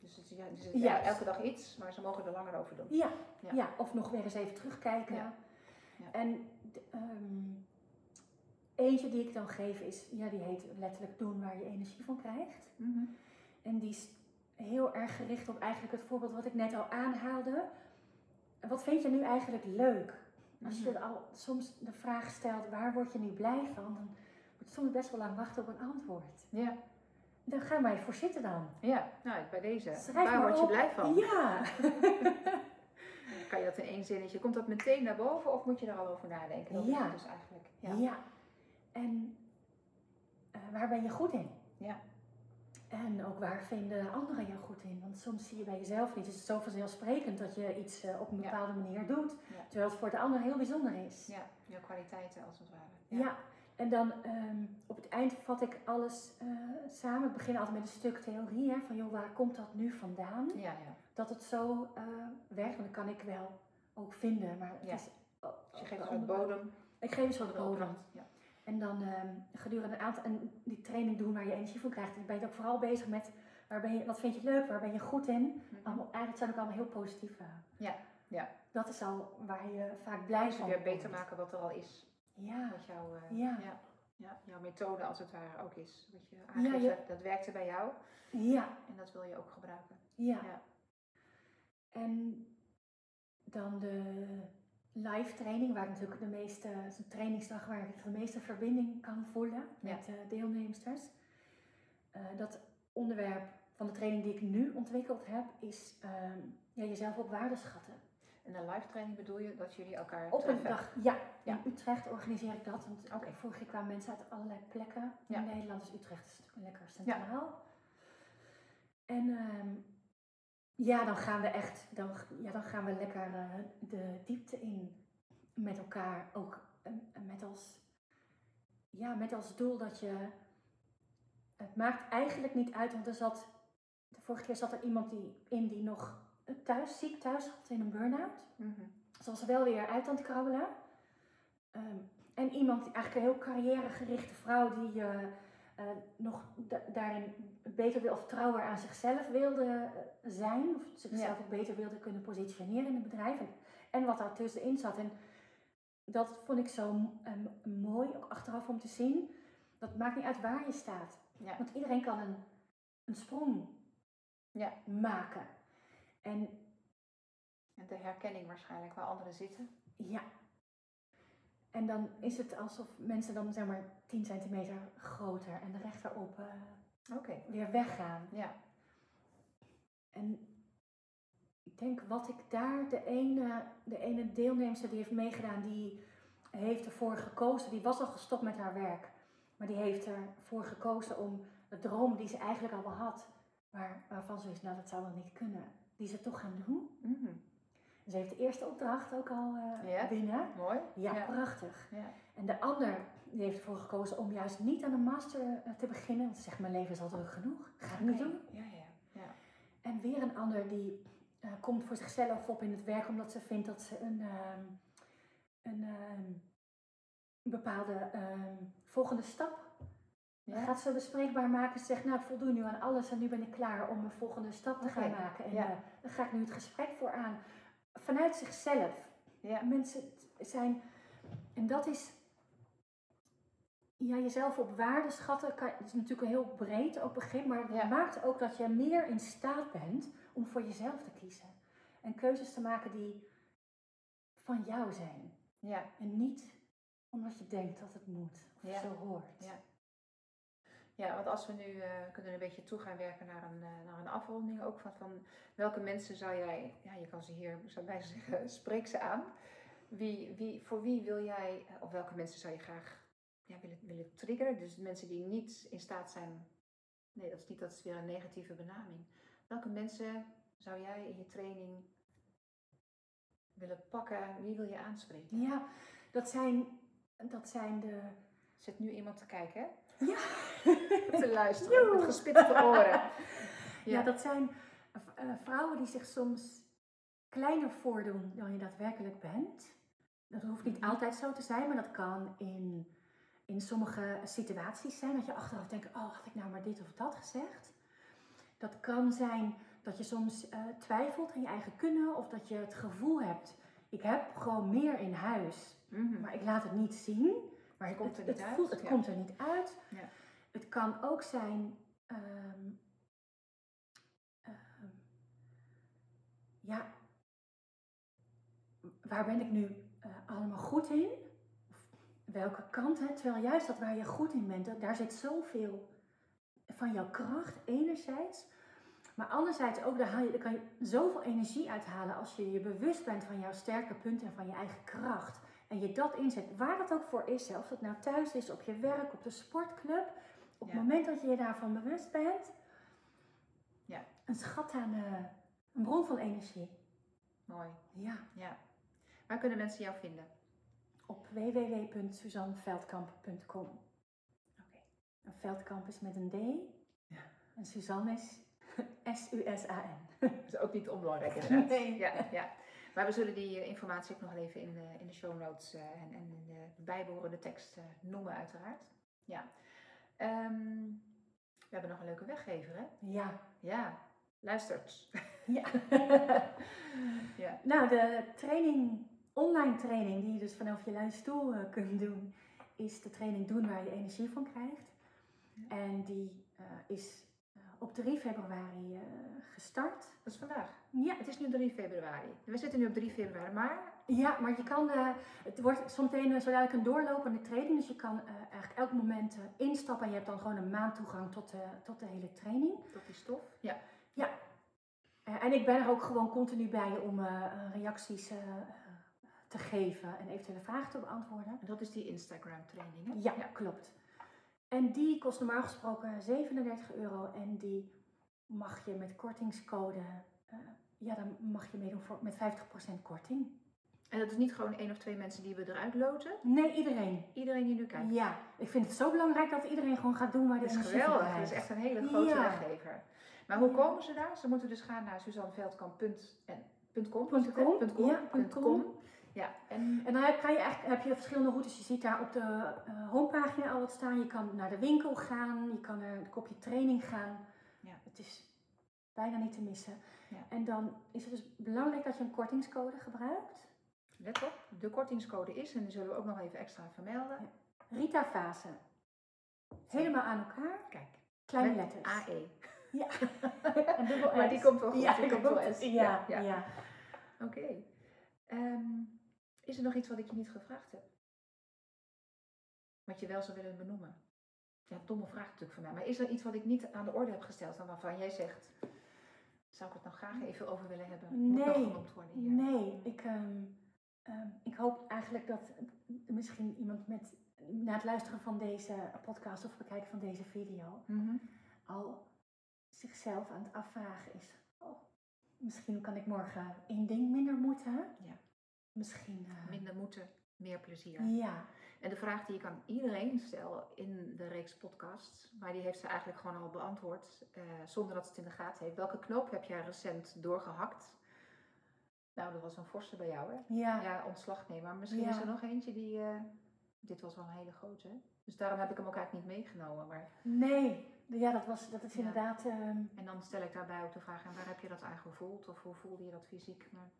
Dus het is, ja, dus het is Juist. elke dag iets, maar ze mogen er langer over doen. Ja, Ja. ja. of nog weer eens even terugkijken. Ja. Ja. En ehm, eentje die ik dan geef is, ja, die heet letterlijk doen waar je energie van krijgt. Mhm. En die is heel erg gericht op eigenlijk het voorbeeld wat ik net al aanhaalde. Wat vind je nu eigenlijk leuk? Als je Mhm. al soms de vraag stelt, waar word je nu blij van? Dan moet je soms best wel lang wachten op een antwoord. Ja. Dan ga maar even voor zitten dan. ja, nou bij deze. Schrijf Waar word je blij van? Ja. Kan je dat in één zinnetje, komt dat meteen naar boven of moet je er al over nadenken? Dat is Ja. dus eigenlijk. Ja. Ja. En eh, waar ben je goed in? Ja. En ook waar vinden anderen jou goed in? Want soms zie je bij jezelf niet. Het is zo vanzelfsprekend dat je iets eh, op een Ja. bepaalde manier doet. Ja. Terwijl het voor de ander heel bijzonder is. Ja, jouw kwaliteiten als het ware. Ja. En dan ehm, op het eind vat ik alles eh, samen. Ik begin altijd met een stuk theorie. Hè, van joh, waar komt dat nu vandaan? Ja, ja. Dat het zo eh, werkt. Want dat kan ik wel ook vinden. Maar het Ja. is... Dus je geeft een bodem. Ik geef een soort de bodem. Ja. En dan ehm, gedurende een aantal en die training doen waar je energie van krijgt. En ben je ook vooral bezig met waar ben je, wat vind je leuk, waar ben je goed in. Allemaal, eigenlijk zijn ook allemaal heel positieve. Ja, ja. Dat is al waar je vaak blij Dus van weer beter maken wat er al is. Ja, Wat jouw, eh, Ja. ja. Ja, jouw methode als het ware ook is. Wat je Ja, aangeeft, dat, dat werkte bij jou ja, en dat wil je ook gebruiken. ja. Ja. En dan de live training, waar ik natuurlijk de meeste, een trainingsdag waar ik de meeste verbinding kan voelen Ja. met de deelnemsters. Eh, dat onderwerp van de training die ik nu ontwikkeld heb, is ehm, ja, jezelf op waarde schatten. En een live training bedoel je dat jullie elkaar Op een dag, ja, Ja. in Utrecht organiseer ik dat. Want Oké. vorig jaar kwamen mensen uit allerlei plekken Ja. in Nederland. Dus Utrecht is natuurlijk lekker centraal. En ehm, ja, dan gaan we echt, dan, ja, dan gaan we lekker eh, de diepte in met elkaar. Ook eh, met als, ja, met als doel dat je, het maakt eigenlijk niet uit, want er zat, de vorige keer zat er iemand die, in die nog thuis, ziek thuis had in een burn-out. Mhm. Ze was er wel weer uit aan het krabbelen. Ehm, en iemand, die eigenlijk een heel carrièregerichte vrouw, die eh, eh, nog da- daarin beter wil of trouwer aan zichzelf wilde eh, zijn. Of zichzelf ook beter wilde kunnen positioneren in het bedrijf. En, en wat daar tussenin zat. En dat vond ik zo ehm, mooi, ook achteraf om te zien. Dat maakt niet uit waar je staat. Ja. Want iedereen kan een, een sprong Ja. maken. En En de herkenning waarschijnlijk waar anderen zitten. Ja. En dan is het alsof mensen dan zeg maar 10 centimeter groter en de rechterop eh weer weggaan. Ja. En ik denk wat ik daar, de ene, de ene deelnemster die heeft meegedaan, die heeft ervoor gekozen, die was al gestopt met haar werk. Maar die heeft ervoor gekozen om de droom die ze eigenlijk al wel had, maar waarvan ze wist, nou dat zou wel niet kunnen, die ze toch gaan doen. Mhm. Ze heeft de eerste opdracht ook al eh, Ja? binnen. Mooi. Ja, Ja. prachtig. Ja. En de ander die heeft ervoor gekozen om juist niet aan een master eh, te beginnen. Want ze zegt, mijn leven is al druk genoeg. Ga ik niet doen. Ja, ja. ja. En weer een ander die eh, komt voor zichzelf op in het werk. Omdat ze vindt dat ze een, ehm, een ehm, bepaalde ehm, volgende stap Ja. gaat ze bespreekbaar maken. Ze zegt, nou ik voldoen nu aan alles en nu ben ik klaar om een volgende stap te gaan maken. En ja. eh, daar ga ik nu het gesprek voor aan. Vanuit zichzelf. Ja. Mensen zijn, en dat is ja, jezelf op waarde schatten kan, is natuurlijk een heel breed ook begrip, maar het Ja. maakt ook dat je meer in staat bent om voor jezelf te kiezen. En keuzes te maken die van jou zijn. Ja, En niet omdat je denkt dat het moet of Ja. zo hoort. Ja. Ja, want als we nu eh, kunnen een beetje toe gaan werken naar een, eh, naar een afronding ook van, van welke mensen zou jij, ja, je kan ze hier, zou bij zeggen, spreek ze aan. Wie, wie, voor wie wil jij, eh, of welke mensen zou je graag ja, willen, willen triggeren? Dus mensen die niet in staat zijn, nee, dat is niet, dat is weer een negatieve benaming. Welke mensen zou jij in je training willen pakken? Wie wil je aanspreken? Ja, dat zijn, dat zijn de... Zit nu iemand te kijken, hè? Ja. te luisteren Joe. met gespitste oren. Ja, dat zijn eh, vrouwen die zich soms kleiner voordoen dan je daadwerkelijk bent. Dat hoeft niet Mhm. altijd zo te zijn, maar dat kan in, in sommige situaties zijn. Dat je achteraf denkt, oh, had ik nou maar dit of dat gezegd? Dat kan zijn dat je soms eh, twijfelt aan je eigen kunnen of dat je het gevoel hebt, ik heb gewoon meer in huis, Mhm. maar ik laat het niet zien. Maar Het komt er het, niet het uit, voelt- het ja. komt er niet uit. Ja. Het kan ook zijn. ehm, ehm, ja, waar ben ik nu eh, allemaal goed in? Of welke kant? Hè? Terwijl juist dat waar je goed in bent, dat- daar zit zoveel van jouw kracht enerzijds. Maar anderzijds ook, daar, haal je, daar kan je zoveel energie uithalen als je je bewust bent van jouw sterke punten en van je eigen kracht. En je dat inzet, waar dat ook voor is, of het nou thuis is, op je werk, op de sportclub. Op Ja. het moment dat je je daarvan bewust bent, Ja. een schat aan, eh, een bron van energie. Mooi, Ja, ja. Waar kunnen mensen jou vinden? op www.suzanneveldkamp.com. Oké. Een veldkamp is met een D. Ja. En Suzanne is S-U-S-A-N. Dat is ook niet onbelangrijk inderdaad. Nee. Ja, ja. Maar we zullen die eh, informatie ook nog even in de, in de show notes eh, en, en in de bijbehorende tekst eh, noemen uiteraard. Ja. Ehm, we hebben nog een leuke weggever hè? Ja. Ja, luistert. ja. Ja. Nou, de training, online training die je dus vanaf je luie stoel kunt doen, is de training doen waar je energie van krijgt. En die is op 3 februari eh, gestart. Dat is vandaag. Ja. Het is nu 3 februari. We zitten nu op 3 februari, maar ja, maar je kan, eh, het wordt zometeen uh, zo dadelijk een doorlopende training, dus je kan eh, eigenlijk elk moment instappen en je hebt dan gewoon een maand toegang tot de, tot de hele training. tot die stof. Ja. Eh, en ik ben er ook gewoon continu bij om reacties te geven en eventuele vragen te beantwoorden. En dat is die Instagram training hè? Ja, klopt. En die kost normaal gesproken 37 euro en die mag je met kortingscode, eh, ja dan mag je meedoen voor, met 50% korting. En dat is niet gewoon één of twee mensen die we eruit loten. Nee, iedereen. Iedereen die nu kijkt. Ja, ik vind het zo belangrijk dat iedereen gewoon gaat doen waar de Dat is energie voor geweldig. Dat is echt een hele grote Ja. weggever. Maar hoe Ja. komen ze daar? Ze moeten dus gaan naar suzanneveldkamp.com. Punt com. Punt com. Ja, en En dan heb, kan je eigenlijk, heb je verschillende routes. Je ziet daar op de eh, homepagina al wat staan. Je kan naar de winkel gaan, je kan naar een kopje training gaan. Ja. Het is bijna niet te missen. Ja. En dan is het dus belangrijk dat je een kortingscode gebruikt. let op, de kortingscode is, en die zullen we ook nog even extra vermelden. Rita Fase. Helemaal aan elkaar. Kijk, Kleine letters. AE. Ja. en dubbel Maar die komt wel goed, Ja, die komt wel S. Ja, Ja, ja. ja. Oké. Is er nog iets wat ik je niet gevraagd heb? Wat je wel zou willen benoemen? Ja, domme vraag natuurlijk van mij. Maar is er iets wat ik niet aan de orde heb gesteld en waarvan jij zegt... Zou ik het nog graag even over willen hebben? Nee. genoemd worden hier? Nee, ik, ehm, ehm, ik hoop eigenlijk dat misschien iemand met, na het luisteren van deze podcast of bekijken van deze video Mhm. al zichzelf aan het afvragen is. Oh, misschien kan ik morgen één ding minder moeten. Ja. Misschien. eh, Minder moeten, meer plezier. ja, En de vraag die ik aan iedereen stel in de reeks podcasts, maar die heeft ze eigenlijk gewoon al beantwoord, eh, zonder dat ze het in de gaten heeft. Welke knoop heb jij recent doorgehakt? Nou, dat was een forse bij jou, hè? ja, Ja, ontslag nemen. Maar misschien Ja. is er nog eentje die... eh, dit was wel een hele grote, hè? Dus daarom heb ik hem ook eigenlijk niet meegenomen. Maar, nee. Ja, dat, was, dat is Ja. inderdaad. ehm, en dan stel ik daarbij ook de vraag, en waar heb je dat aan gevoeld? Of hoe voelde je dat fysiek? Maar,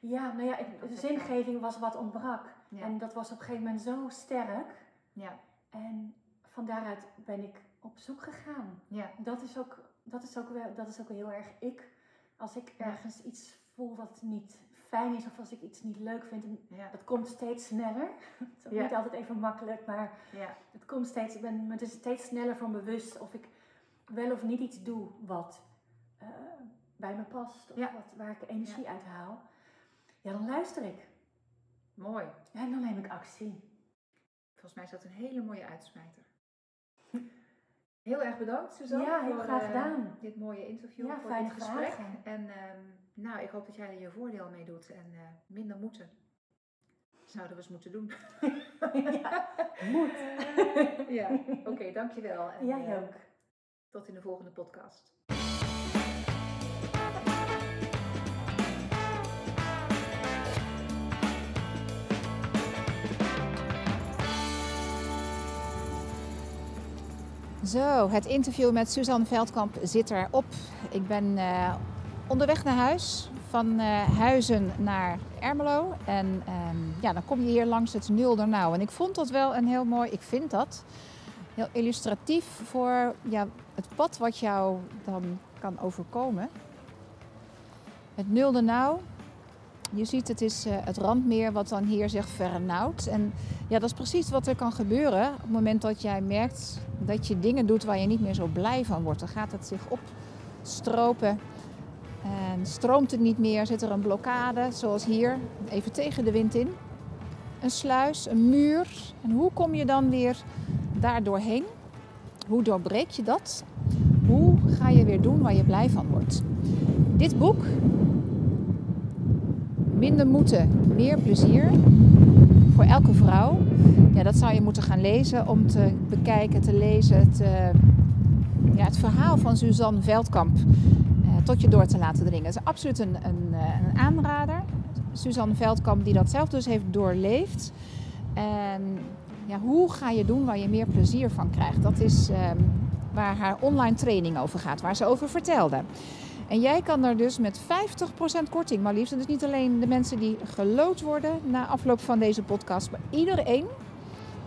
ja, nou ja, ik- de zingeving was wat ontbrak. ja. En dat was op een gegeven moment zo sterk. ja. En van daaruit ben ik op zoek gegaan. Ja. Dat is ook, dat is ook, wel, dat is ook heel erg ik. Als ik ergens iets voel wat niet fijn is of als ik iets niet leuk vind, dat komt steeds sneller. Het is niet altijd even makkelijk, maar Ja. het komt steeds, ik ben me er steeds sneller van bewust of ik wel of niet iets doe wat eh, bij me past of Ja. wat, waar ik energie uit haal. Ja, dan luister ik. Mooi. En dan neem ik actie. Volgens mij is dat een hele mooie uitsmijter. Heel erg bedankt, Suzanne. Ja, heel voor, graag eh, gedaan. dit mooie interview, Ja, voor dit gesprek. vragen. En ehm, nou, ik hoop dat jij er je voordeel mee doet en eh, minder moeten. Zouden we eens moeten doen. ja, moet. ja, oké, dankjewel. En, Jij eh, ook. tot in de volgende podcast. Zo, het interview met Suzanne Veldkamp zit erop. Ik ben eh, onderweg naar huis, van eh, Huizen naar Ermelo. En ehm, ja, dan kom je hier langs het Nuldernauw. En ik vond dat wel een heel mooi, ik vind dat, heel illustratief voor ja, het pad wat jou dan kan overkomen. Het Nuldernauw, je ziet het is eh, het randmeer wat dan hier zich vernauwt. En ja, dat is precies wat er kan gebeuren op het moment dat jij merkt dat je dingen doet waar je niet meer zo blij van wordt. Dan gaat het zich opstropen en stroomt het niet meer. Zit er een blokkade, zoals hier, even tegen de wind in. Een sluis, een muur. En hoe kom je dan weer daar doorheen? Hoe doorbreek je dat? Hoe ga je weer doen waar je blij van wordt? Dit boek, Minder moeten, meer plezier, voor elke vrouw. Ja, dat zou je moeten gaan lezen om te bekijken, te lezen, te, ja, het verhaal van Suzanne Veldkamp eh, tot je door te laten dringen. Het is absoluut een, een, eh, een aanrader. Suzanne Veldkamp die dat zelf dus heeft doorleefd. En ja, hoe ga je doen waar je meer plezier van krijgt? Dat is ehm, waar haar online training over gaat, waar ze over vertelde. En jij kan er dus met 50% korting maar liefst. En dus niet alleen de mensen die gelood worden na afloop van deze podcast, maar iedereen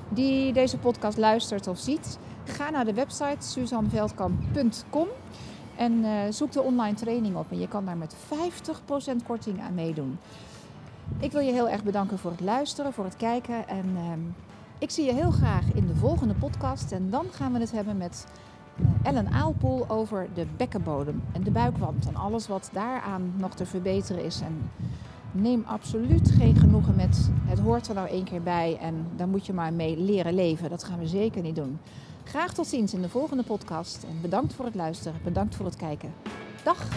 die deze podcast luistert of ziet, ga naar de website suzanneveldkamp.com en eh, zoek de online training op. En je kan daar met 50% korting aan meedoen. Ik wil je heel erg bedanken voor het luisteren, voor het kijken. En ehm, ik zie je heel graag in de volgende podcast. En dan gaan we het hebben met Ellen Aalpoel over de bekkenbodem en de buikwand. En alles wat daaraan nog te verbeteren is. En neem absoluut geen genoegen met het hoort er nou één keer bij en daar moet je maar mee leren leven. Dat gaan we zeker niet doen. Graag tot ziens in de volgende podcast en bedankt voor het luisteren, bedankt voor het kijken. Dag!